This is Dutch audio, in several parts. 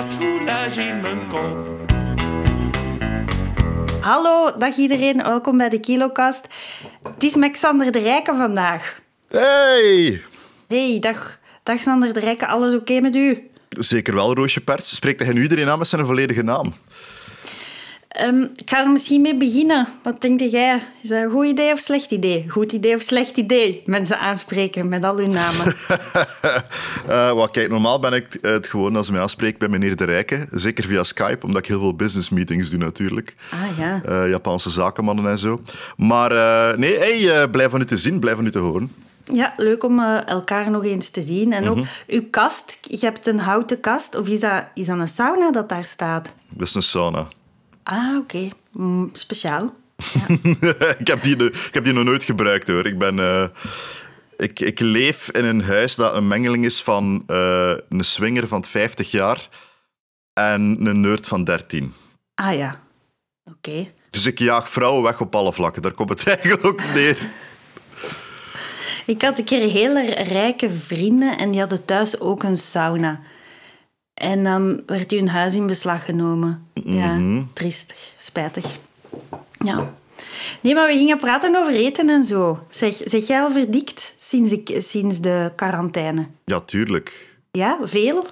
wat soulagé mijn kop. Hallo, dag iedereen. Welkom bij de Kilokast. Het is met Xander de Rijken vandaag. Hey! Hey, dag, dag Xander de Rijken. Alles oké met u? Zeker wel, Roosje Perts. Spreekt hij nu iedereen aan met zijn volledige naam? Ehm, ik ga er misschien mee beginnen. Wat denk jij? Is dat een goed idee of slecht idee? Goed idee of slecht idee? Mensen aanspreken met al hun namen. Eh, wat, kijk, normaal ben ik het gewoon als ze mij aanspreekt bij meneer De Rijken. Zeker via Skype, omdat ik heel veel business meetings doe natuurlijk. Ah ja. Eh, Japanse zakenmannen en zo. Maar eh, nee, hey, eh, blij van u te zien, blij van u te horen. Ja, leuk om eh, elkaar nog eens te zien. En ook uw kast. Je hebt een houten kast. Of is dat, is dat een sauna dat daar staat? Dat is een sauna. Ah, oké. Mm, speciaal. ik, heb die, ik heb die nog nooit gebruikt hoor. Ik, ben, eh, ik, ik leef in een huis dat een mengeling is van eh, een swinger van 50 jaar en een nerd van 13. Ah ja. Oké. Dus ik jaag vrouwen weg op alle vlakken. Daar komt het eigenlijk ook neer. Ik had een keer hele rijke vrienden en die hadden thuis ook een sauna. En dan werd hun huis in beslag genomen. Ja, triestig, spijtig. Ja. Nee, maar we gingen praten over eten en zo. Zeg, zeg jij al verdikt sinds, ik, sinds de quarantaine? Ja, tuurlijk. Ja, veel?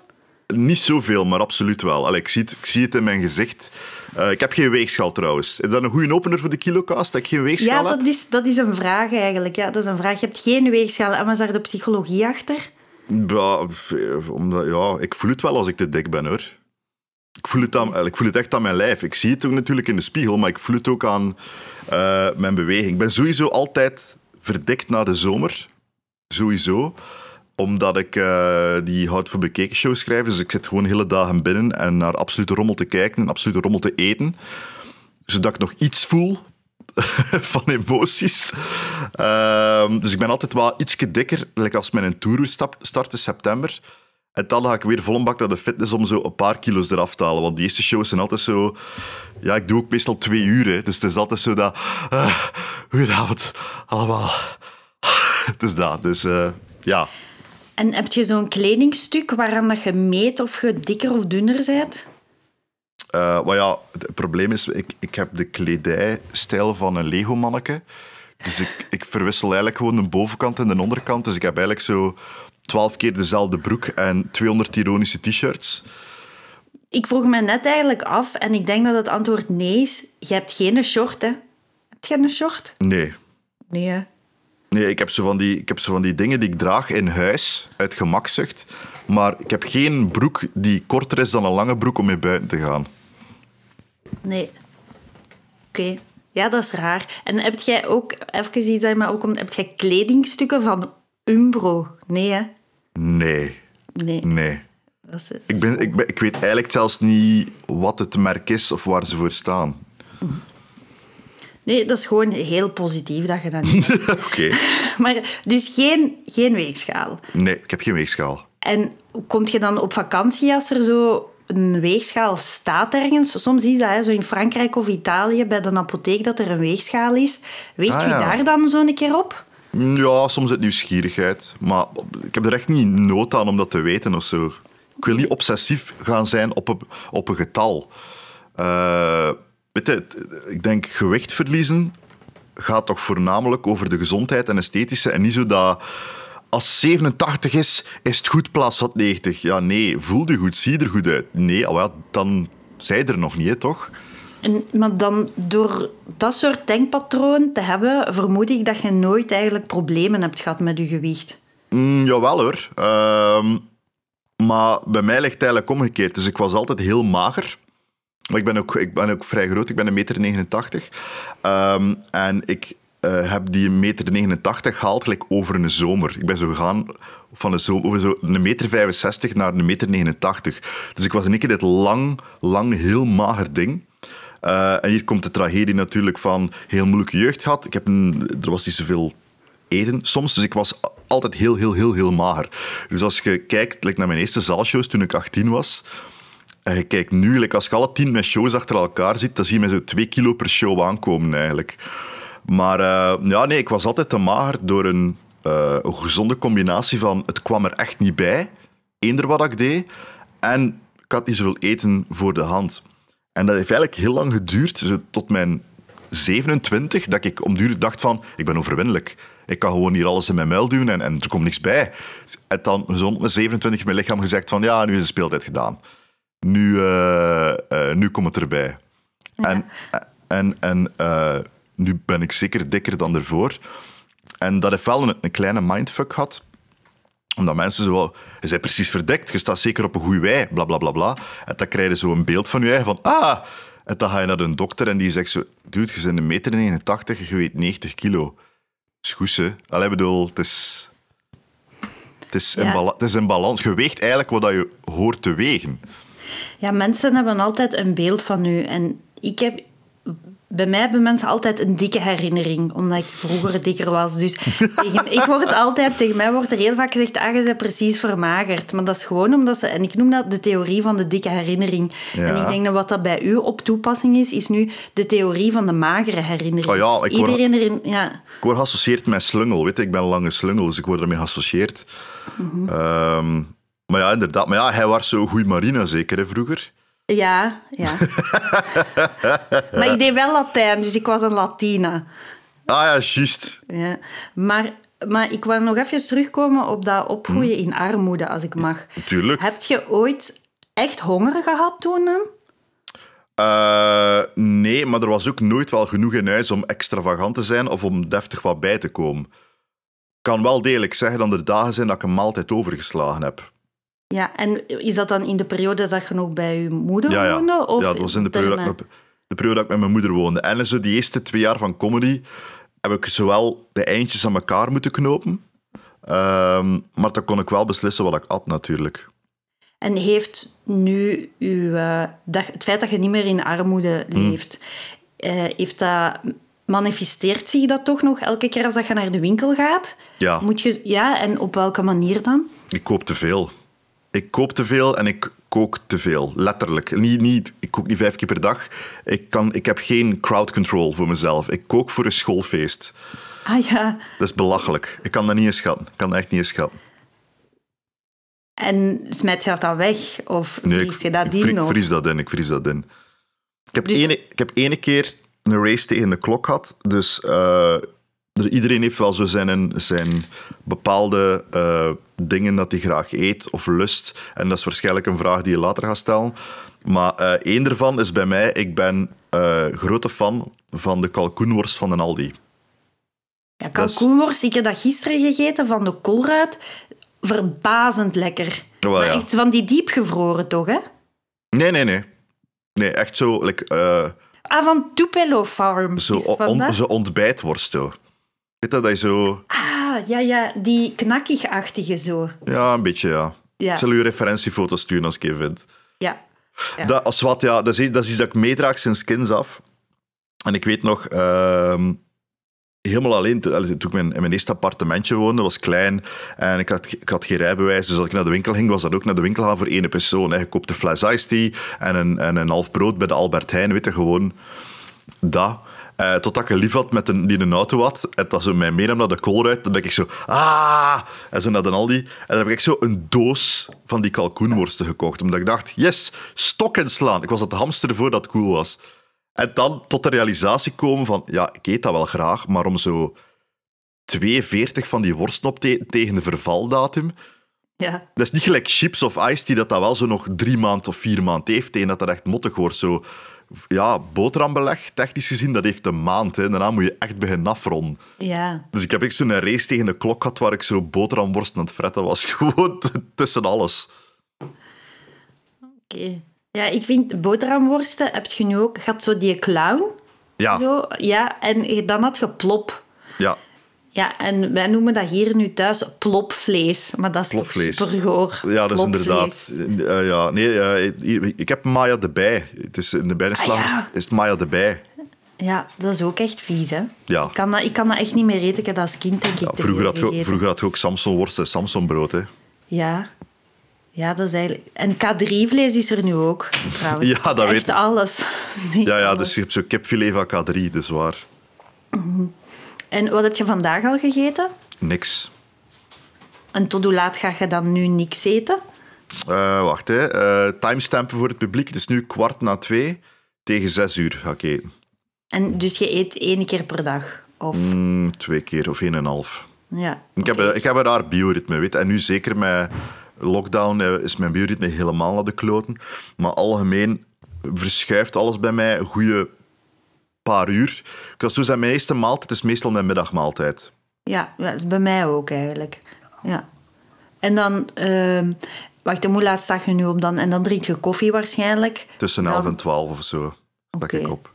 Niet zoveel, maar absoluut wel. Allee, ik, zie het, ik zie het in mijn gezicht. Eh, ik heb geen weegschaal trouwens. Is dat een goede opener voor de kilocast, dat ik geen weegschaal Ja, heb? dat is, dat is een vraag eigenlijk. Ja, dat is een vraag. Je hebt geen weegschaal. En was daar de psychologie achter? Ja, omdat, ja, ik voel het wel als ik te dik ben, hoor. Ik voel, het aan, ik voel het echt aan mijn lijf. Ik zie het ook natuurlijk in de spiegel, maar ik voel het ook aan eh, mijn beweging. Ik ben sowieso altijd verdikt na de zomer. Sowieso. Omdat ik eh, die Hout voor Bekeken show schrijf. Dus ik zit gewoon hele dagen binnen en naar absolute rommel te kijken en absolute rommel te eten. Zodat ik nog iets voel van emoties. Ehm, dus ik ben altijd wel ietsje dikker, like als mijn tour start in september. En dan ga ik weer vol een bak naar de fitness om zo een paar kilo's eraf te halen. Want die eerste shows zijn altijd zo... Ja, ik doe ook meestal twee uur, hè. dus het is altijd zo dat... Uh, goedenavond, allemaal. Het is dat, dus eh, ja. En heb je zo'n kledingstuk waaraan dat je meet of je dikker of dunner bent? Eh, maar ja, het probleem is, ik, ik heb de kledijstijl van een Lego-manneke. Dus ik, ik verwissel eigenlijk gewoon de bovenkant en de onderkant. Dus ik heb eigenlijk zo twaalf keer dezelfde broek en 200 ironische t-shirts. Ik vroeg me net eigenlijk af, en ik denk dat het antwoord nee is. Je hebt geen short, hè? Heb je een short? Nee. Nee, hè? Nee, ik heb, zo van die, ik heb zo van die dingen die ik draag in huis, uit gemakzucht. Maar ik heb geen broek die korter is dan een lange broek om mee buiten te gaan. Nee. Oké. Ja, dat is raar. En heb jij ook, even iets dat maar ook om, heb jij kledingstukken van Umbro? Nee, hè? Nee, Nee. nee. Dat is, Ik, ben, ik, ben, ik weet eigenlijk zelfs niet wat het merk is of waar ze voor staan. nee, dat is gewoon heel positief dat je dat niet. Oké. Maar dus geen, geen weegschaal. Nee, ik heb geen weegschaal. En kom je dan op vakantie als er zo een weegschaal staat ergens? Soms is dat hè, zo in Frankrijk of Italië bij de apotheek dat er een weegschaal is. Weet Ah, je ja. daar dan zo een keer op? Ja, soms uit nieuwsgierigheid. Maar ik heb er echt niet nood aan om dat te weten of zo. Ik wil niet obsessief gaan zijn op een, op een getal. Eh, weet je, ik denk gewicht verliezen gaat toch voornamelijk over de gezondheid en esthetische. En niet zo dat als 87 is, is het goed plaats van 90. Ja, nee, voel je goed, zie je er goed uit. Nee, ja, dan zij er nog niet, hè, toch? En, maar dan door dat soort denkpatroon te hebben, vermoed ik dat je nooit eigenlijk problemen hebt gehad met je gewicht. Mm, jawel hoor. Ehm, maar bij mij ligt het eigenlijk omgekeerd. Dus ik was altijd heel mager. Maar ik ben ook, ik ben ook vrij groot. Ik ben een meter 89. Ehm, en ik eh, heb die meter 89 gehaald gelijk over een zomer. Ik ben zo gegaan van een, zo een meter 65 naar een meter 89. Dus ik was in één keer dit lang, lang, heel mager ding. Eh, en hier komt de tragedie natuurlijk van heel moeilijke jeugd gehad. Ik heb een, er was niet zoveel eten soms. Dus ik was altijd heel, heel, heel, heel mager. Dus als je kijkt naar mijn eerste zaalshows toen ik 18 was. En je kijkt nu, als je alle tien mijn shows achter elkaar ziet, dan zie je mij zo twee kilo per show aankomen eigenlijk. Maar eh, ja, nee, ik was altijd te mager door een, eh, een gezonde combinatie van het kwam er echt niet bij, eender wat ik deed. En ik had niet zoveel eten voor de hand. En dat heeft eigenlijk heel lang geduurd, zo tot mijn 27, dat ik om duur dacht van, ik ben overwinnelijk. Ik kan gewoon hier alles in mijn muil doen en, en er komt niks bij. En dan zo met 27 mijn lichaam gezegd van, ja, nu is de speeltijd gedaan. Nu, eh, nu komt het erbij. En, en, en uh, nu ben ik zeker dikker dan ervoor. En dat heeft wel een, een kleine mindfuck gehad omdat mensen zo je bent precies verdekt, je staat zeker op een goede wei, bla bla bla bla. En dan krijg je zo een beeld van je eigen van, ah, en dan ga je naar een dokter en die zegt zo, dude, je bent een meter 89, je weegt 90 kilo. hè? Allee, bedoel, het is... Het is, ja. in het is in balans. Je weegt eigenlijk wat je hoort te wegen. Ja, mensen hebben altijd een beeld van u. En ik heb bij mij hebben mensen altijd een dikke herinnering, omdat ik vroeger dikker was. Dus tegen, ik word altijd, tegen mij wordt er heel vaak gezegd, ah, je bent precies vermagerd. Maar dat is gewoon omdat ze... En ik noem dat de theorie van de dikke herinnering. En ik denk dat wat dat bij u op toepassing is, is nu de theorie van de magere herinnering. Oh ja, ik word, Iedereen erin, ja. Ik word geassocieerd met slungel, weet je. Ik ben een lange slungel, dus ik word ermee geassocieerd. Mm maar ja, inderdaad. Maar ja, hij was zo goed marina, zeker, hè, vroeger. Ja, ja. maar ik deed wel Latijn, dus ik was een Latina. Ah ja, juist. Ja. Maar, maar ik wil nog even terugkomen op dat opgroeien hm. in armoede, als ik mag. Tuurlijk. Heb je ooit echt honger gehad toen dan? Uh, nee, maar er was ook nooit wel genoeg in huis om extravagant te zijn of om deftig wat bij te komen. Ik kan wel degelijk zeggen dat er dagen zijn dat ik een maaltijd overgeslagen heb. Ja, en is dat dan in de periode dat je nog bij je moeder ja, ja. woonde? Of ja, dat was in de periode, dat ik, de periode dat ik met mijn moeder woonde. En zo die eerste twee jaar van comedy heb ik zowel de eindjes aan elkaar moeten knopen, um, maar dan kon ik wel beslissen wat ik at natuurlijk. En heeft nu uw, uh, dat, het feit dat je niet meer in armoede hmm. leeft, uh, heeft dat manifesteert zich dat toch nog elke keer als dat je naar de winkel gaat? Ja. Moet je, ja, en op welke manier dan? Ik koop te veel ik koop te veel en ik kook te veel. Letterlijk. Niet, niet, ik kook niet vijf keer per dag. Ik, kan, ik heb geen crowd control voor mezelf. Ik kook voor een schoolfeest. Ah ja. Dat is belachelijk. Ik kan dat niet eens schatten. Ik kan dat echt niet eens schatten. En smijt je dat dan weg? Of vries je dat in? Ik vries dat in. Ik vries dat in. Ik heb, dus... ene, ik heb ene keer een race tegen de klok gehad. Dus uh, iedereen heeft wel zo zijn, zijn bepaalde uh, dingen dat hij graag eet of lust. En dat is waarschijnlijk een vraag die je later gaat stellen. Maar uh, één daarvan is bij mij, ik ben uh, grote fan van de kalkoenworst van de Aldi. Ja, kalkoenworst, ik heb dat gisteren gegeten van de Colruyt. Verbazend lekker. Oh, maar ja. echt van die diepgevroren toch, hè? Nee, nee, nee. Nee, echt zo... Like, ah, van Tupelo Farm. Zo, on, zo ontbijtworst, zo. Weet dat, dat je zo... Ah, ja, ja, die knakkig-achtige zo. Ja, een beetje, ja. ja. Ik zal je referentiefoto's sturen als ik je vind. Ja. ja. Dat, als wat, ja, dat, is, dat is iets dat ik meedraag sinds kinds af. En ik weet nog, uh, helemaal alleen, toen ik in mijn eerste appartementje woonde, was klein en ik had, ik had geen rijbewijs, dus als ik naar de winkel ging, was dat ook naar de winkel gaan voor één persoon. Hè. Ik koopte fles iced tea en een, en een half brood bij de Albert Heijn, weet je, gewoon dat. Uh, totdat ik een lief had met een, die een auto had. En dat ze mij meenam naar de koolruit. Dan ben ik zo... Ah! En zo naar de Aldi. En dan heb ik zo een doos van die kalkoenworsten gekocht. Omdat ik dacht, yes, stok en slaan. Ik was het hamster voordat het cool was. En dan tot de realisatie komen van... Ja, ik eet dat wel graag, maar om zo 42 van die worsten op te tegen de vervaldatum... Ja. Dat is niet gelijk chips of ice die dat, dat wel zo nog drie maanden of vier maanden heeft. Tegen dat dat echt mottig wordt. Zo ja, boterhambeleg, technisch gezien, dat heeft een maand. Hè. Daarna moet je echt beginnen afronden. Ja. Dus ik heb echt zo'n race tegen de klok gehad waar ik zo boterhamworst aan het fretten was. Gewoon tussen alles. Oké. Ja, ik vind boterhamworsten, heb je nu ook... Gaat zo die clown? Ja. Zo, ja, en dan had je plop. Ja. Ja, en wij noemen dat hier nu thuis plopvlees. Maar dat is plopvlees. toch supergoor. Ja, dat is inderdaad... Uh, ja, nee, uh, ik heb Maya de bij. Het is in de bijnaslag ah, ja. is het Maya de bij. Ja, dat is ook echt vies, hè? Ja. Ik kan dat, ik kan dat echt niet meer eten. Ik heb dat als kind, denk ik, ja, vroeger, had je, vroeger had je ook Samsonworst en Samsonbrood, hè? Ja. Ja, dat is eigenlijk... En K3-vlees is er nu ook, trouwens. Ja, dat, weet ik. alles. ja, ja, dus je hebt zo'n kipfilet van K3, dus waar. Mm en wat heb je vandaag al gegeten? Niks. En tot hoe laat ga je dan nu niks eten? Eh, wacht, hè. Eh, timestampen voor het publiek. Het is nu kwart na twee. Tegen zes uur ga ik eten. En dus je eet één keer per dag? Of... Mm, twee keer of één en een half. Ja. Ik, heb, ik heb een raar bioritme, weet. En nu zeker met lockdown eh, is mijn bioritme helemaal naar de kloten. Maar algemeen verschuift alles bij mij goede paar uur. Ik kan zo zeggen, mijn eerste maaltijd is meestal mijn middagmaaltijd. Ja, ja, dat is bij mij ook eigenlijk. Ja. En dan... ehm wacht, hoe laat sta je nu op dan? En dan drink je koffie waarschijnlijk. Tussen Dan- 11 en 12 of zo. Oké. ik op.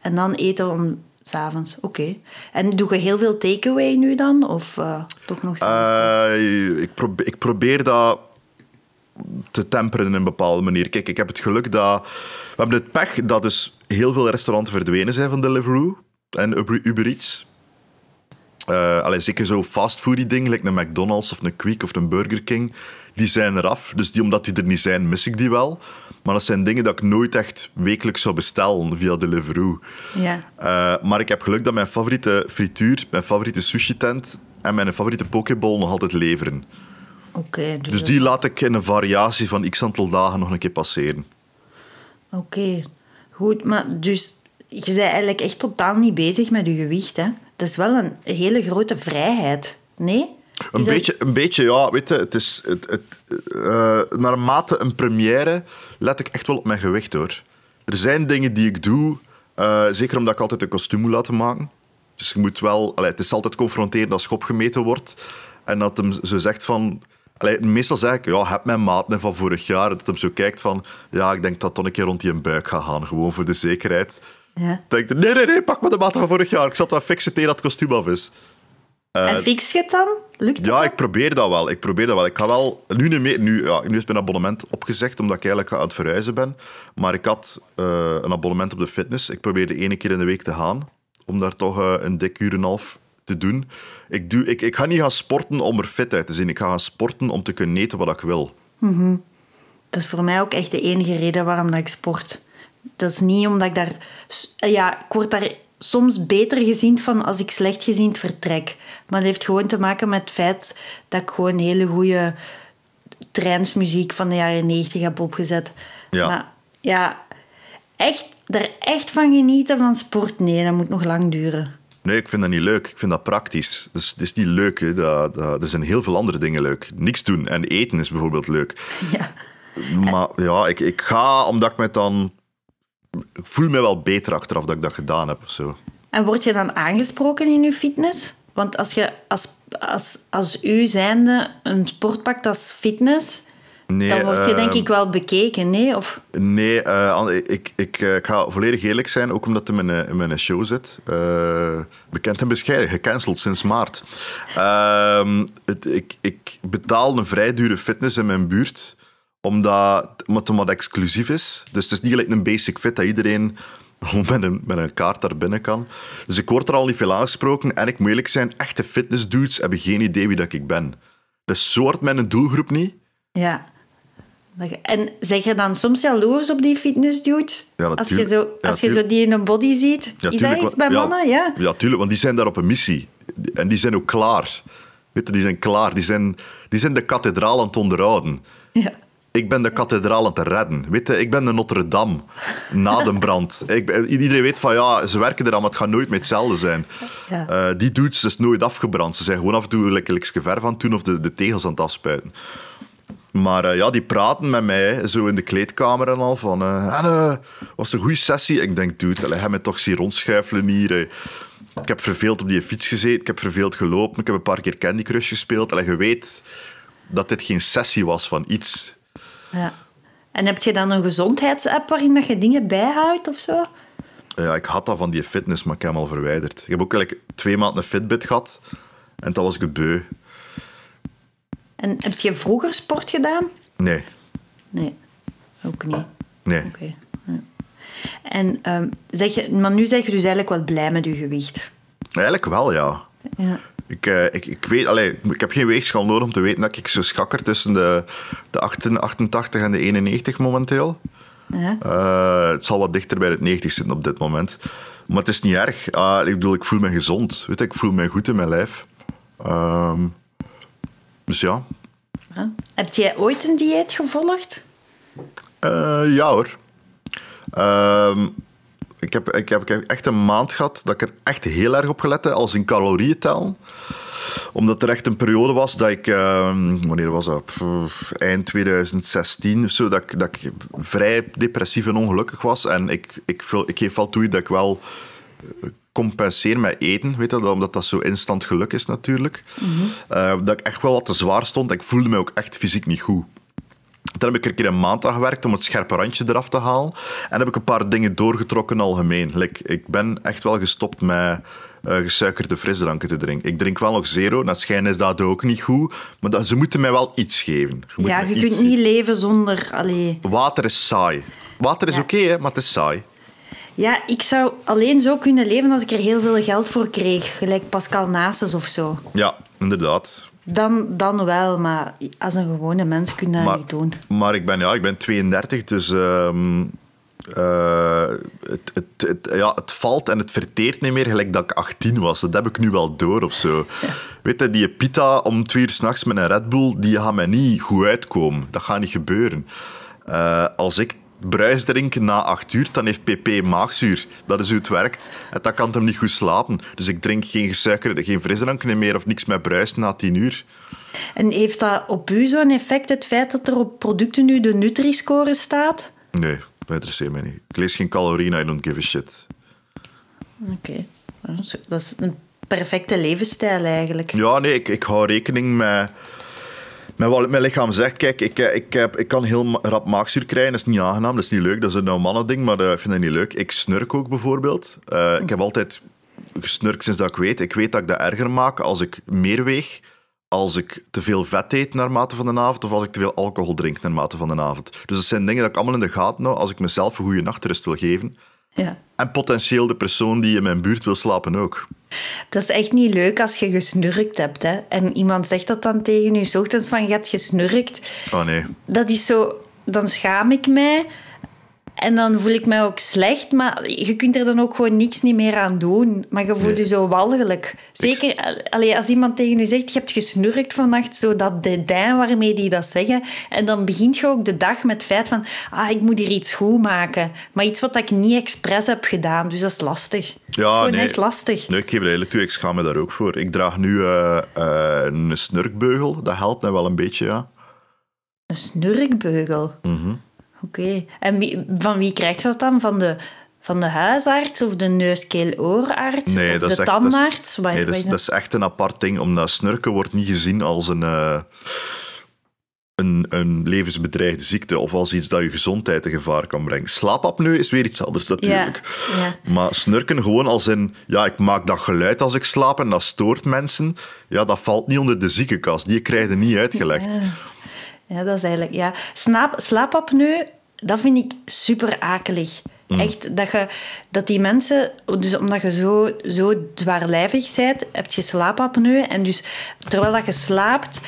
En dan eten om s'avonds. Oké. En doe je heel veel takeaway nu dan? Of eh, toch nog? Eh, ik, probeer, ik probeer dat te temperen in een bepaalde manier. Kijk, ik heb het geluk dat... We hebben het pech dat dus heel veel restaurants verdwenen zijn van Deliveroo en Uber Eats. Eh allee, zeker zo fastfoodie dingen, like een McDonald's of een Quick of een Burger King, die zijn eraf. Dus die, omdat die er niet zijn, mis ik die wel. Maar dat zijn dingen dat ik nooit echt wekelijks zou bestellen via Deliveroo. ja. Eh, maar ik heb geluk dat mijn favoriete frituur, mijn favoriete sushi-tent en mijn favoriete pokeball nog altijd leveren. Oké. dus Dus die laat ik in een variatie van x aantal dagen nog een keer passeren. Oké. Goed, maar dus... Je bent eigenlijk echt totaal niet bezig met je gewicht, hè? Dat is wel een hele grote vrijheid. Nee? Een dat- beetje, een beetje, ja, weet je, het is... Het, het, eh, naarmate een première let ik echt wel op mijn gewicht, hoor. Er zijn dingen die ik doe, eh, zeker omdat ik altijd een kostuum moet laten maken. Dus je moet wel... Allee, het is altijd confronterend als je opgemeten wordt. En dat hem zo zegt van... Allee, meestal zeg ik, ja, heb mijn maat van vorig jaar. Dat hem zo kijkt van, ja, ik denk dat toch een keer rond die een buik gaat gaan. Gewoon voor de zekerheid. Ja. Dan denk ik, nee, nee, nee, pak maar de maat van vorig jaar. Ik zal het wel fixen tegen dat het kostuum af is. en fix je het dan? Lukt het Ja, dan? ik probeer dat wel. Ik probeer dat wel. Ik ga wel... Nu, niet meer, nu, ja, nu is mijn abonnement opgezegd, omdat ik eigenlijk aan het verhuizen ben. Maar ik had eh, een abonnement op de fitness. Ik probeer de ene keer in de week te gaan. Om daar toch eh, een dik uur en een half te doen. Ik, doe, ik, ik ga niet gaan sporten om er fit uit te zien. Ik ga gaan sporten om te kunnen eten wat ik wil. Dat is voor mij ook echt de enige reden waarom dat ik sport. Dat is niet omdat ik daar... Ja, ik word daar soms beter gezien van als ik slecht gezind vertrek. Maar dat heeft gewoon te maken met het feit dat ik gewoon hele goede trainsmuziek van de jaren 90 heb opgezet. Ja. Maar ja, echt, er echt van genieten van sport, nee, dat moet nog lang duren. Nee, ik vind dat niet leuk. Ik vind dat praktisch. Dat is, dat is niet leuk. Hè. Dat, dat, er zijn heel veel andere dingen leuk. Niks doen en eten is bijvoorbeeld leuk. Ja. Maar ja, ik, ik ga omdat ik me dan... Ik voel me wel beter achteraf dat ik dat gedaan heb. Zo. En word je dan aangesproken in je fitness? Want als je als, als, als u zijnde een sport pakt als fitness, Nee, dan word je denk ehm, ik wel bekeken, nee? Of, Nee, eh, ik, ik, eh, ik ga volledig eerlijk zijn, ook omdat het in mijn, in mijn show zit. Eh, bekend en bescheiden, gecanceld sinds maart. Ehm, het, ik, ik betaal een vrij dure fitness in mijn buurt, omdat, omdat het wat exclusief is. Dus het is niet gelijk een basic fit dat iedereen gewoon met een, met een kaart daar binnen kan. Dus ik word er al niet veel aangesproken. En ik moet eerlijk zijn, echte fitnessdudes hebben geen idee wie dat ik ben. Dat soort mijn doelgroep niet. ja. En zeg je dan soms jaloers op die fitnessdudes? Ja, als je, zo, Ja, als je zo die in een body ziet? Ja, is dat iets bij mannen? Ja. Ja, tuurlijk, want die zijn daar op een missie. En die zijn ook klaar. Weet je, die zijn klaar. Die zijn, die zijn de kathedraal aan het onderhouden. ja. Ik ben de kathedraal aan het redden. Weet je, ik ben de Notre Dame na de brand. Ik, iedereen weet van ja, ze werken eraan, maar het gaat nooit meer hetzelfde zijn. Ja. Eh, die dudes is nooit afgebrand. Ze zijn gewoon af en toe lekker lekker ver van toen of de, de tegels aan het afspuiten. Maar eh, ja, die praten met mij zo in de kleedkamer en al van... eh, en, eh, was een goede sessie? Ik denk, dude, allee, hij me toch zien rondschuifelen hier. hè. Ik heb verveeld op die fiets gezeten, ik heb verveeld gelopen, ik heb een paar keer Candy Crush gespeeld. En je weet dat dit geen sessie was van iets. ja. En heb je dan een gezondheidsapp waarin dat je dingen bijhoudt of zo? Ja, ik had dat van die fitness, maar ik heb hem al verwijderd. Ik heb ook eigenlijk twee maanden een Fitbit gehad. En dan was ik het beu. En heb je vroeger sport gedaan? Nee, Nee, ook niet. nee. Oké. ja. En, ehm, zeg je, maar nu zeg je dus eigenlijk wel blij met je gewicht. Eigenlijk wel, ja. Ja. Ik, eh, ik, ik, weet, allee, ik heb geen weegschaal nodig om te weten dat ik zo schakker tussen de, de 88 en de 91 momenteel. Ja. Eh, het zal wat dichter bij het 90 zitten op dit moment. Maar het is niet erg. Ah, ik bedoel, ik voel me gezond. Weet je, ik voel me goed in mijn lijf. Ehm, dus ja. Huh? Heb jij ooit een dieet gevolgd? Eh, ja hoor. Ehm, ik, heb, ik, heb, ik heb echt een maand gehad dat ik er echt heel erg op gelet heb, als in calorieën omdat er echt een periode was dat ik, ehm, wanneer was dat? Pff, eind 2016 of zo, dat ik, dat ik vrij depressief en ongelukkig was. En ik, ik, ik geef wel toe dat ik wel eh, compenseer met eten, weet je, omdat dat zo instant geluk is natuurlijk. Eh, dat ik echt wel wat te zwaar stond. Ik voelde me ook echt fysiek niet goed. Toen heb ik er een keer een maand aan gewerkt om het scherpe randje eraf te halen. En heb ik een paar dingen doorgetrokken algemeen. Like, ik ben echt wel gestopt met uh, gesuikerde frisdranken te drinken. Ik drink wel nog zero, dat schijnt is dat ook niet goed. Maar dat, ze moeten mij wel iets geven. Je ja, je kunt niet leven zonder... Allee. Water is saai. Water is ja. oké, maar het is saai. Ja, ik zou alleen zo kunnen leven als ik er heel veel geld voor kreeg. Gelijk Pascal Nasus of zo. Ja, inderdaad. Dan, dan wel, maar als een gewone mens kun je dat niet doen. Maar ik ben, ja, ik ben 32, dus... Uh, uh, het, het, het, ja, het valt en het verteert niet meer gelijk dat ik 18 was. Dat heb ik nu wel door of zo. Weet je, die pita om twee uur s'nachts met een Red Bull, die gaat mij niet goed uitkomen. Dat gaat niet gebeuren. Uh, als ik bruis drinken na acht uur, dan heeft pp maagzuur. Dat is hoe het werkt. En dan kan hem niet goed slapen. Dus ik drink geen gesuikerde, geen frisdrank meer of niks met bruis na tien uur. En heeft dat op u zo'n effect, het feit dat er op producten nu de Nutri-score staat? Nee, dat interesseert mij niet. Ik lees geen calorieën, I don't give a shit. Oké. Dat is een perfecte levensstijl eigenlijk. Ja, nee, ik, ik hou rekening met mijn lichaam zegt, kijk, ik, eh, ik, heb, ik kan heel rap maagzuur krijgen. Dat is niet aangenaam, dat is niet leuk. Dat is een mannen ding, maar uh, ik vind dat niet leuk. Ik snurk ook bijvoorbeeld. Uh, ik heb altijd gesnurkt sinds dat ik weet. Ik weet dat ik dat erger maak als ik meer weeg, als ik te veel vet eet naarmate van de avond, of als ik te veel alcohol drink naarmate van de avond. Dus dat zijn dingen dat ik allemaal in de gaten hou als ik mezelf een goede nachtrust wil geven. Ja. En potentieel de persoon die in mijn buurt wil slapen ook. Dat is echt niet leuk als je gesnurkt hebt. Hè? En iemand zegt dat dan tegen je, ochtends van je hebt gesnurkt. Oh nee. Dat is zo... Dan schaam ik mij. En dan voel ik mij ook slecht, maar je kunt er dan ook gewoon niks niet meer aan doen. Maar je voelt je zo walgelijk. Zeker allee, als iemand tegen je zegt, je hebt gesnurkt vannacht, zo dat dédain waarmee die dat zeggen. En dan begint je ook de dag met het feit van, ah, ik moet hier iets goed maken. Maar iets wat ik niet expres heb gedaan, dus dat is lastig. Ja, dat nee. echt lastig. Nee, ik geef het eigenlijk toe, ik schaam me daar ook voor. Ik draag nu uh, uh, een snurkbeugel, dat helpt mij wel een beetje, ja. Een snurkbeugel? Mhm. Oké. En wie, van wie krijgt dat dan? Van de, van de huisarts of de neus-keel-oorarts? Nee, of dat de is echt, tandarts? Dat is, nee, dat is, dat is, echt een apart ding, omdat snurken wordt niet gezien als een, uh, een, een levensbedreigde ziekte of als iets dat je gezondheid in gevaar kan brengen. Slaapapneu is weer iets anders natuurlijk. Ja, ja. Maar snurken gewoon als in, ja, ik maak dat geluid als ik slaap en dat stoort mensen, ja, dat valt niet onder de ziekenkast. Die krijg je niet uitgelegd. Ja. Ja, dat is eigenlijk... Ja. Slaap, slaapapneu, dat vind ik super akelig. Mm. Echt, dat, je, dat die mensen... Dus omdat je zo, zo dwaarlijvig bent, heb je slaapapneu. En dus terwijl dat je slaapt...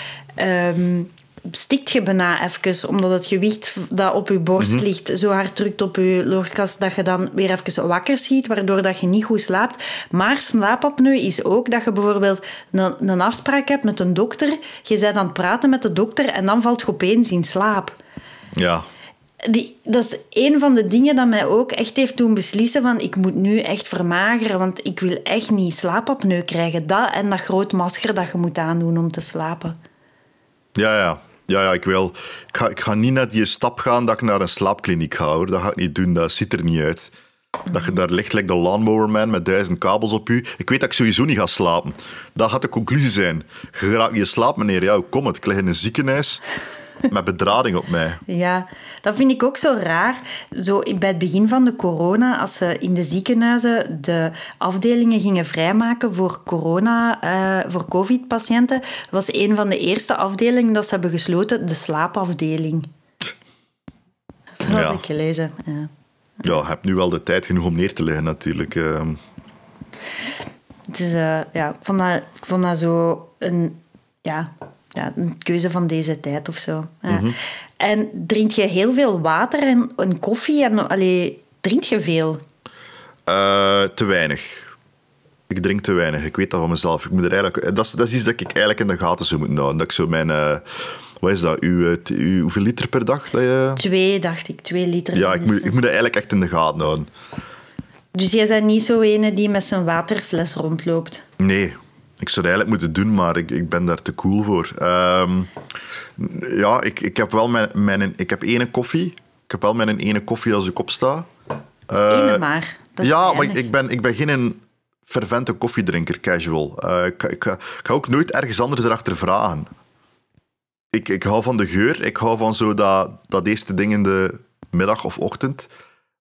Um, stikt je bijna even, omdat het gewicht dat op je borst Mhm. ligt zo hard drukt op je loortkast dat je dan weer even wakker schiet, waardoor dat je niet goed slaapt. Maar slaapapneu is ook dat je bijvoorbeeld een, een afspraak hebt met een dokter, je bent aan het praten met de dokter en dan valt je opeens in slaap. Ja, Die, dat is een van de dingen dat mij ook echt heeft doen beslissen van ik moet nu echt vermageren, want ik wil echt niet slaapapneu krijgen. Dat en dat groot masker dat je moet aandoen om te slapen. ja, ja. Ja, ja, ik wil. Ik ga, ik ga niet naar die stap gaan dat ik naar een slaapkliniek ga, hoor. Dat ga ik niet doen, dat ziet er niet uit. Dat je daar ligt, like de lawnmower man met duizend kabels op u. Ik weet dat ik sowieso niet ga slapen. Dat gaat de conclusie zijn. Je raakt niet slaap, meneer. Ja, kom het? Ik lig in een ziekenhuis met bedrading op mij. Ja, dat vind ik ook zo raar. Zo bij het begin van de corona, als ze in de ziekenhuizen de afdelingen gingen vrijmaken voor corona, eh, voor covid-patiënten, was een van de eerste afdelingen dat ze hebben gesloten de slaapafdeling. Dat had Ja. ik gelezen. Ja. Ja, je hebt nu wel de tijd genoeg om neer te liggen, natuurlijk. Het is, eh, ja, ik, vond dat, ik vond dat zo een, ja, ja, een keuze van deze tijd of zo. Ja. En drink je heel veel water en, en koffie? En, allee, drink je veel? eh, te weinig. Ik drink te weinig. Ik weet dat van mezelf. Ik moet er eigenlijk, dat, is, dat is iets dat ik eigenlijk in de gaten zou moeten houden. Dat ik zo mijn... eh, Wat is dat? Uw, eh, uw, hoeveel liter per dag? Dat je... Twee, dacht ik. Twee liter. Ja, ik moet, ik moet dat eigenlijk echt in de gaten houden. Dus jij bent niet zo ene die met zijn waterfles rondloopt. Nee, ik zou dat eigenlijk moeten doen, maar ik, ik ben daar te cool voor. Ehm, ja, ik, ik heb wel mijn, mijn... Ik heb ene koffie. Ik heb wel mijn ene koffie als ik opsta. Eh, Ene maar. Dat is ja, maar ik, ben, ik ben geen fervente koffiedrinker, casual. Eh, ik, ik, ga- ik ga ook nooit ergens anders erachter vragen. Ik, ik hou van de geur. Ik hou van zo dat, dat eerste ding in de middag of ochtend.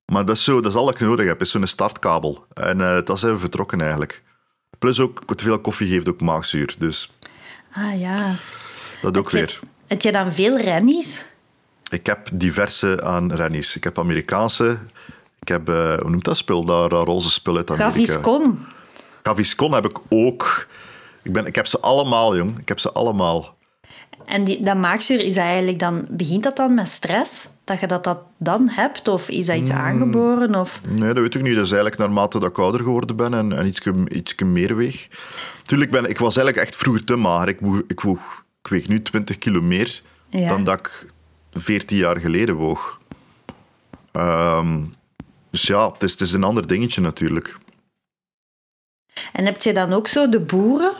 Maar dat is, zo, dat is al wat ik nodig heb, is zo'n startkabel. En eh dat zijn we vertrokken eigenlijk. Plus ook, te veel koffie geeft ook maagzuur. Dus Ah ja. dat ook Heb weer. Heb je dan veel rennies? Ik heb diverse aan rennies. Ik heb Amerikaanse. Ik heb, eh, hoe noemt dat spul? Dat, dat roze spul uit Amerika. Gaviscon. Gaviscon heb ik ook. Ik, ben, ik heb ze allemaal, jong. Ik heb ze allemaal. En die, dat maagzuur, is dat eigenlijk dan, begint dat dan met stress? Dat je dat, dat dan hebt? Of is dat iets Hmm. aangeboren? Of... Nee, dat weet ik niet. Dat is eigenlijk naarmate dat ik ouder geworden ben en, en ietsje, ietsje meer weeg. Tuurlijk, ben, ik was eigenlijk echt vroeger te mager. Ik, woeg, ik, weeg nu 20 kilo meer Ja. dan dat ik 14 jaar geleden woog. Ehm, dus ja, het is, het is een ander dingetje natuurlijk. En heb je dan ook zo de boeren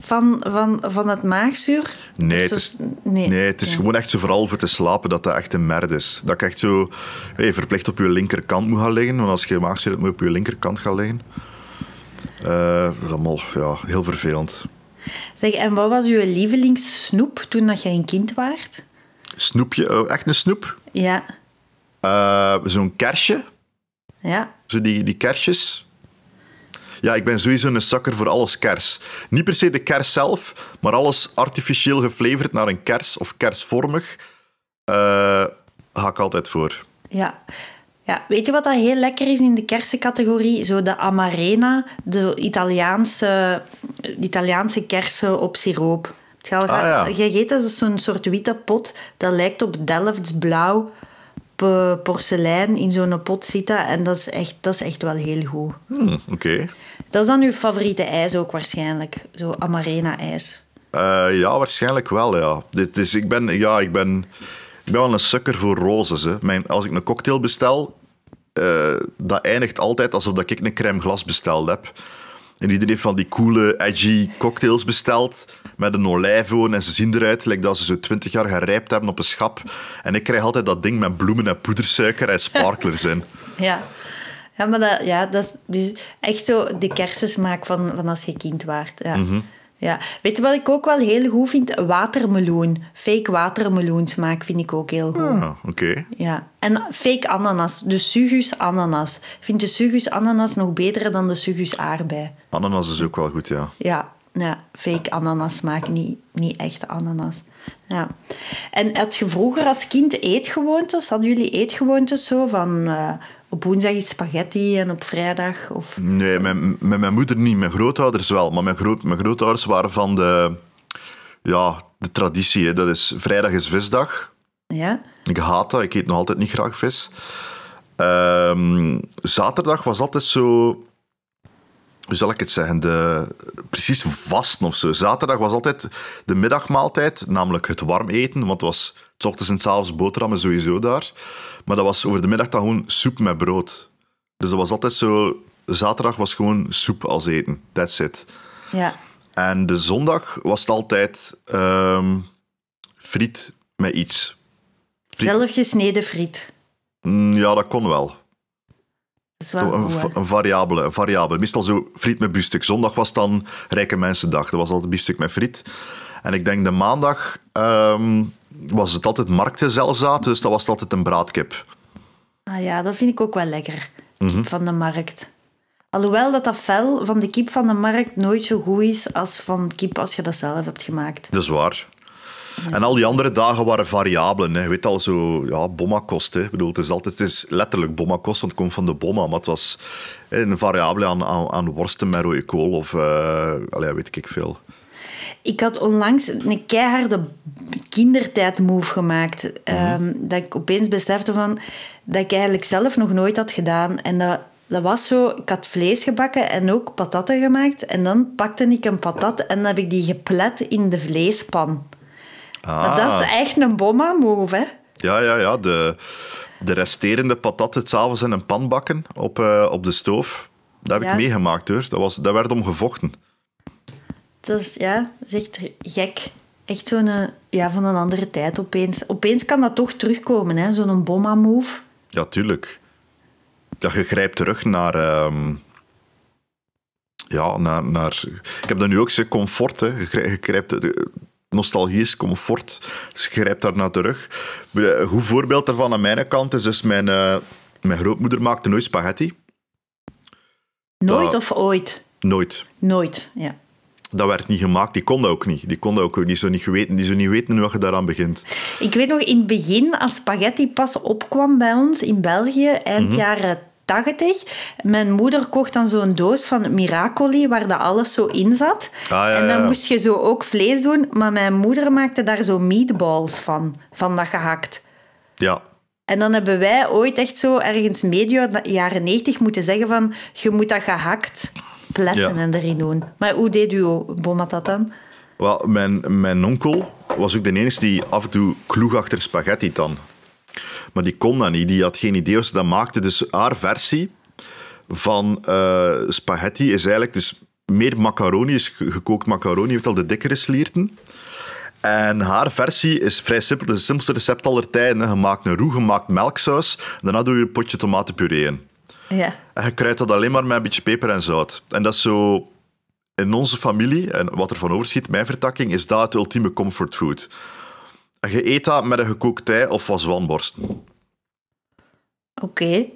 van, van, van het maagzuur? Nee, het is, nee. nee, het is gewoon echt zo vooral voor te slapen dat dat echt een merd is. Dat ik echt zo hey, verplicht op je linkerkant moet gaan liggen. Want als je maagzuur hebt, moet je op je linkerkant gaan liggen. Eh, dat is allemaal ja, heel vervelend. Zeg, en wat was uw lievelingssnoep toen dat je een kind waart? Snoepje, oh, echt een snoep. Ja, Eh, Zo'n kersje, ja. zo die, die kersjes. Ja, ik ben sowieso een zakker voor alles kers. Niet per se de kers zelf, maar alles artificieel geflavored naar een kers of kersvormig. eh ga ik altijd voor. Ja. ja. Weet je wat dat heel lekker is in de kersencategorie? Zo de Amarena, de Italiaanse, de Italiaanse kersen op siroop. Je al Ah, ja. gegeten? Is zo'n soort witte pot. Dat lijkt op Delfts blauw porselein in zo'n pot zitten. En dat is echt, dat is echt wel heel goed. Hmm, Oké. Dat is dan uw favoriete ijs ook waarschijnlijk. Zo Amarena-ijs. Eh, ja, waarschijnlijk wel, ja. Dit is, ik, ben, ja ik, ben, ik ben wel een sukker voor rozes. Hè. Mijn, als ik een cocktail bestel, eh, dat eindigt altijd alsof dat ik een crème glas besteld heb. En iedereen heeft van die coole, edgy cocktails besteld met een olijfolie en ze zien eruit lijkt dat ze zo twintig jaar gerijpt hebben op een schap. En ik krijg altijd dat ding met bloemen en poedersuiker en sparklers in. Ja. Ja, maar dat, ja, dat is dus echt zo de kersensmaak van, van als je kind waart. Ja. Mhm. Ja. Weet je wat ik ook wel heel goed vind? Watermeloen. Fake watermeloensmaak vind ik ook heel goed. Ah, Oké. Ja. En fake ananas. De sugus ananas. Ik vind de sugus ananas nog beter dan de sugus aardbei. Ananas is ook wel goed, ja. Ja, ja fake ananas smaak, niet, niet echte ananas. Ja. En had je vroeger als kind eetgewoontes? Hadden jullie eetgewoontes zo van eh, op woensdag iets spaghetti en op vrijdag? Of... Nee, mijn, met mijn moeder niet. Mijn grootouders wel. Maar mijn, groot, mijn grootouders waren van de, ja, de traditie. Hè. Dat is, vrijdag is visdag. Ja? Ik haat dat. Ik eet nog altijd niet graag vis. Ehm, zaterdag was altijd zo... Hoe zal ik het zeggen? De, precies vasten of zo. Zaterdag was altijd de middagmaaltijd, namelijk het warm eten. Want het was s ochtends en s avonds boterhammen sowieso daar. Maar dat was over de middag dan gewoon soep met brood. Dus dat was altijd zo... Zaterdag was gewoon soep als eten. That's it. Ja. En de zondag was het altijd ehm, friet met iets. Zelf gesneden friet. Mm, ja, dat kon wel. Dat is wel Zo een, goed, hè? va- een variabele, een variabele. Meestal zo friet met biefstuk. Zondag was dan rijke mensendag. Dat was altijd biefstuk met friet. En ik denk de maandag ehm, was het altijd marktgezelzaad, dus dat was altijd een braadkip. Ah ja, dat vind ik ook wel lekker. Mhm. Kip van de markt. Alhoewel dat dat vel van de kip van de markt nooit zo goed is als van kip als je dat zelf hebt gemaakt. Dat is waar. En al die andere dagen waren variabelen. Hè. Je weet al, zo, ja, bomma-kost. Hè. Ik bedoel, het is altijd het is letterlijk bomma-kost, want het komt van de bomma. Maar het was een variabele aan, aan, aan worsten met rode kool of uh, allee, weet ik veel. Ik had onlangs een keiharde kindertijd-move gemaakt. Mhm. Ehm, dat ik opeens besefte van, dat ik eigenlijk zelf nog nooit had gedaan. En dat, dat was zo, ik had vlees gebakken en ook patatten gemaakt. En dan pakte ik een patat en dan heb ik die geplet in de vleespan. Maar dat is echt een bomma-move, hè? Ja, ja, ja. De, de resterende patatten s'avonds in een pan bakken op, eh, op de stoof. Dat heb Ja. ik meegemaakt hoor. Dat, was, dat werd om gevochten. Dat is, ja, dat is echt gek. Echt zo'n, eh, ja, van een andere tijd opeens. Opeens kan dat toch terugkomen, hè? Zo'n bomma-move. Ja, tuurlijk. Ja, je grijpt terug naar... ehm, ja, naar, naar... Ik heb dat nu ook, ze comfort. Hè. Je, grij- je grijpt... eh, Nostalgie is comfort. Dus je grijpt daar naar terug. Een goed voorbeeld daarvan aan mijn kant is dus mijn... eh, mijn grootmoeder maakte nooit spaghetti. Nooit Dat- of ooit? Nooit. Nooit, ja. Dat werd niet gemaakt. Die kon dat ook niet. Die kon dat ook niet. Zo niet geweten, die zo niet weten hoe je daaraan begint. Ik weet nog in het begin, als spaghetti pas opkwam bij ons in België, eind Mhm. jaren 80. Mijn moeder kocht dan zo'n doos van Miracoli, waar dat alles zo in zat. ja, en dan moest je zo ook vlees doen, maar mijn moeder maakte daar zo meatballs van, van dat gehakt. Ja. En dan hebben wij ooit echt zo ergens medio jaren 90 moeten zeggen van, je moet dat gehakt pletten Ja. en erin doen. Maar hoe deed uw boma dat dan? Wel, mijn, mijn onkel was ook de enige die af en toe kloeg achter spaghetti dan. Maar die kon dat niet. Die had geen idee hoe ze dat maakte. Dus haar versie van eh, spaghetti is eigenlijk dus meer macaroni, is ge- gekookt macaroni, heeft al de dikkere slierten. En haar versie is vrij simpel. Het is het simpelste recept aller tijden. Je maakt een roe, je maakt melksaus. Daarna doe je een potje tomatenpuree in. Ja. En je kruidt dat alleen maar met een beetje peper en zout. En dat is zo... In onze familie, en wat er van overschiet, mijn vertakking, is dat het ultieme comfortfood. En je eet dat met een gekookt ei of wat zwanborsten. Oké.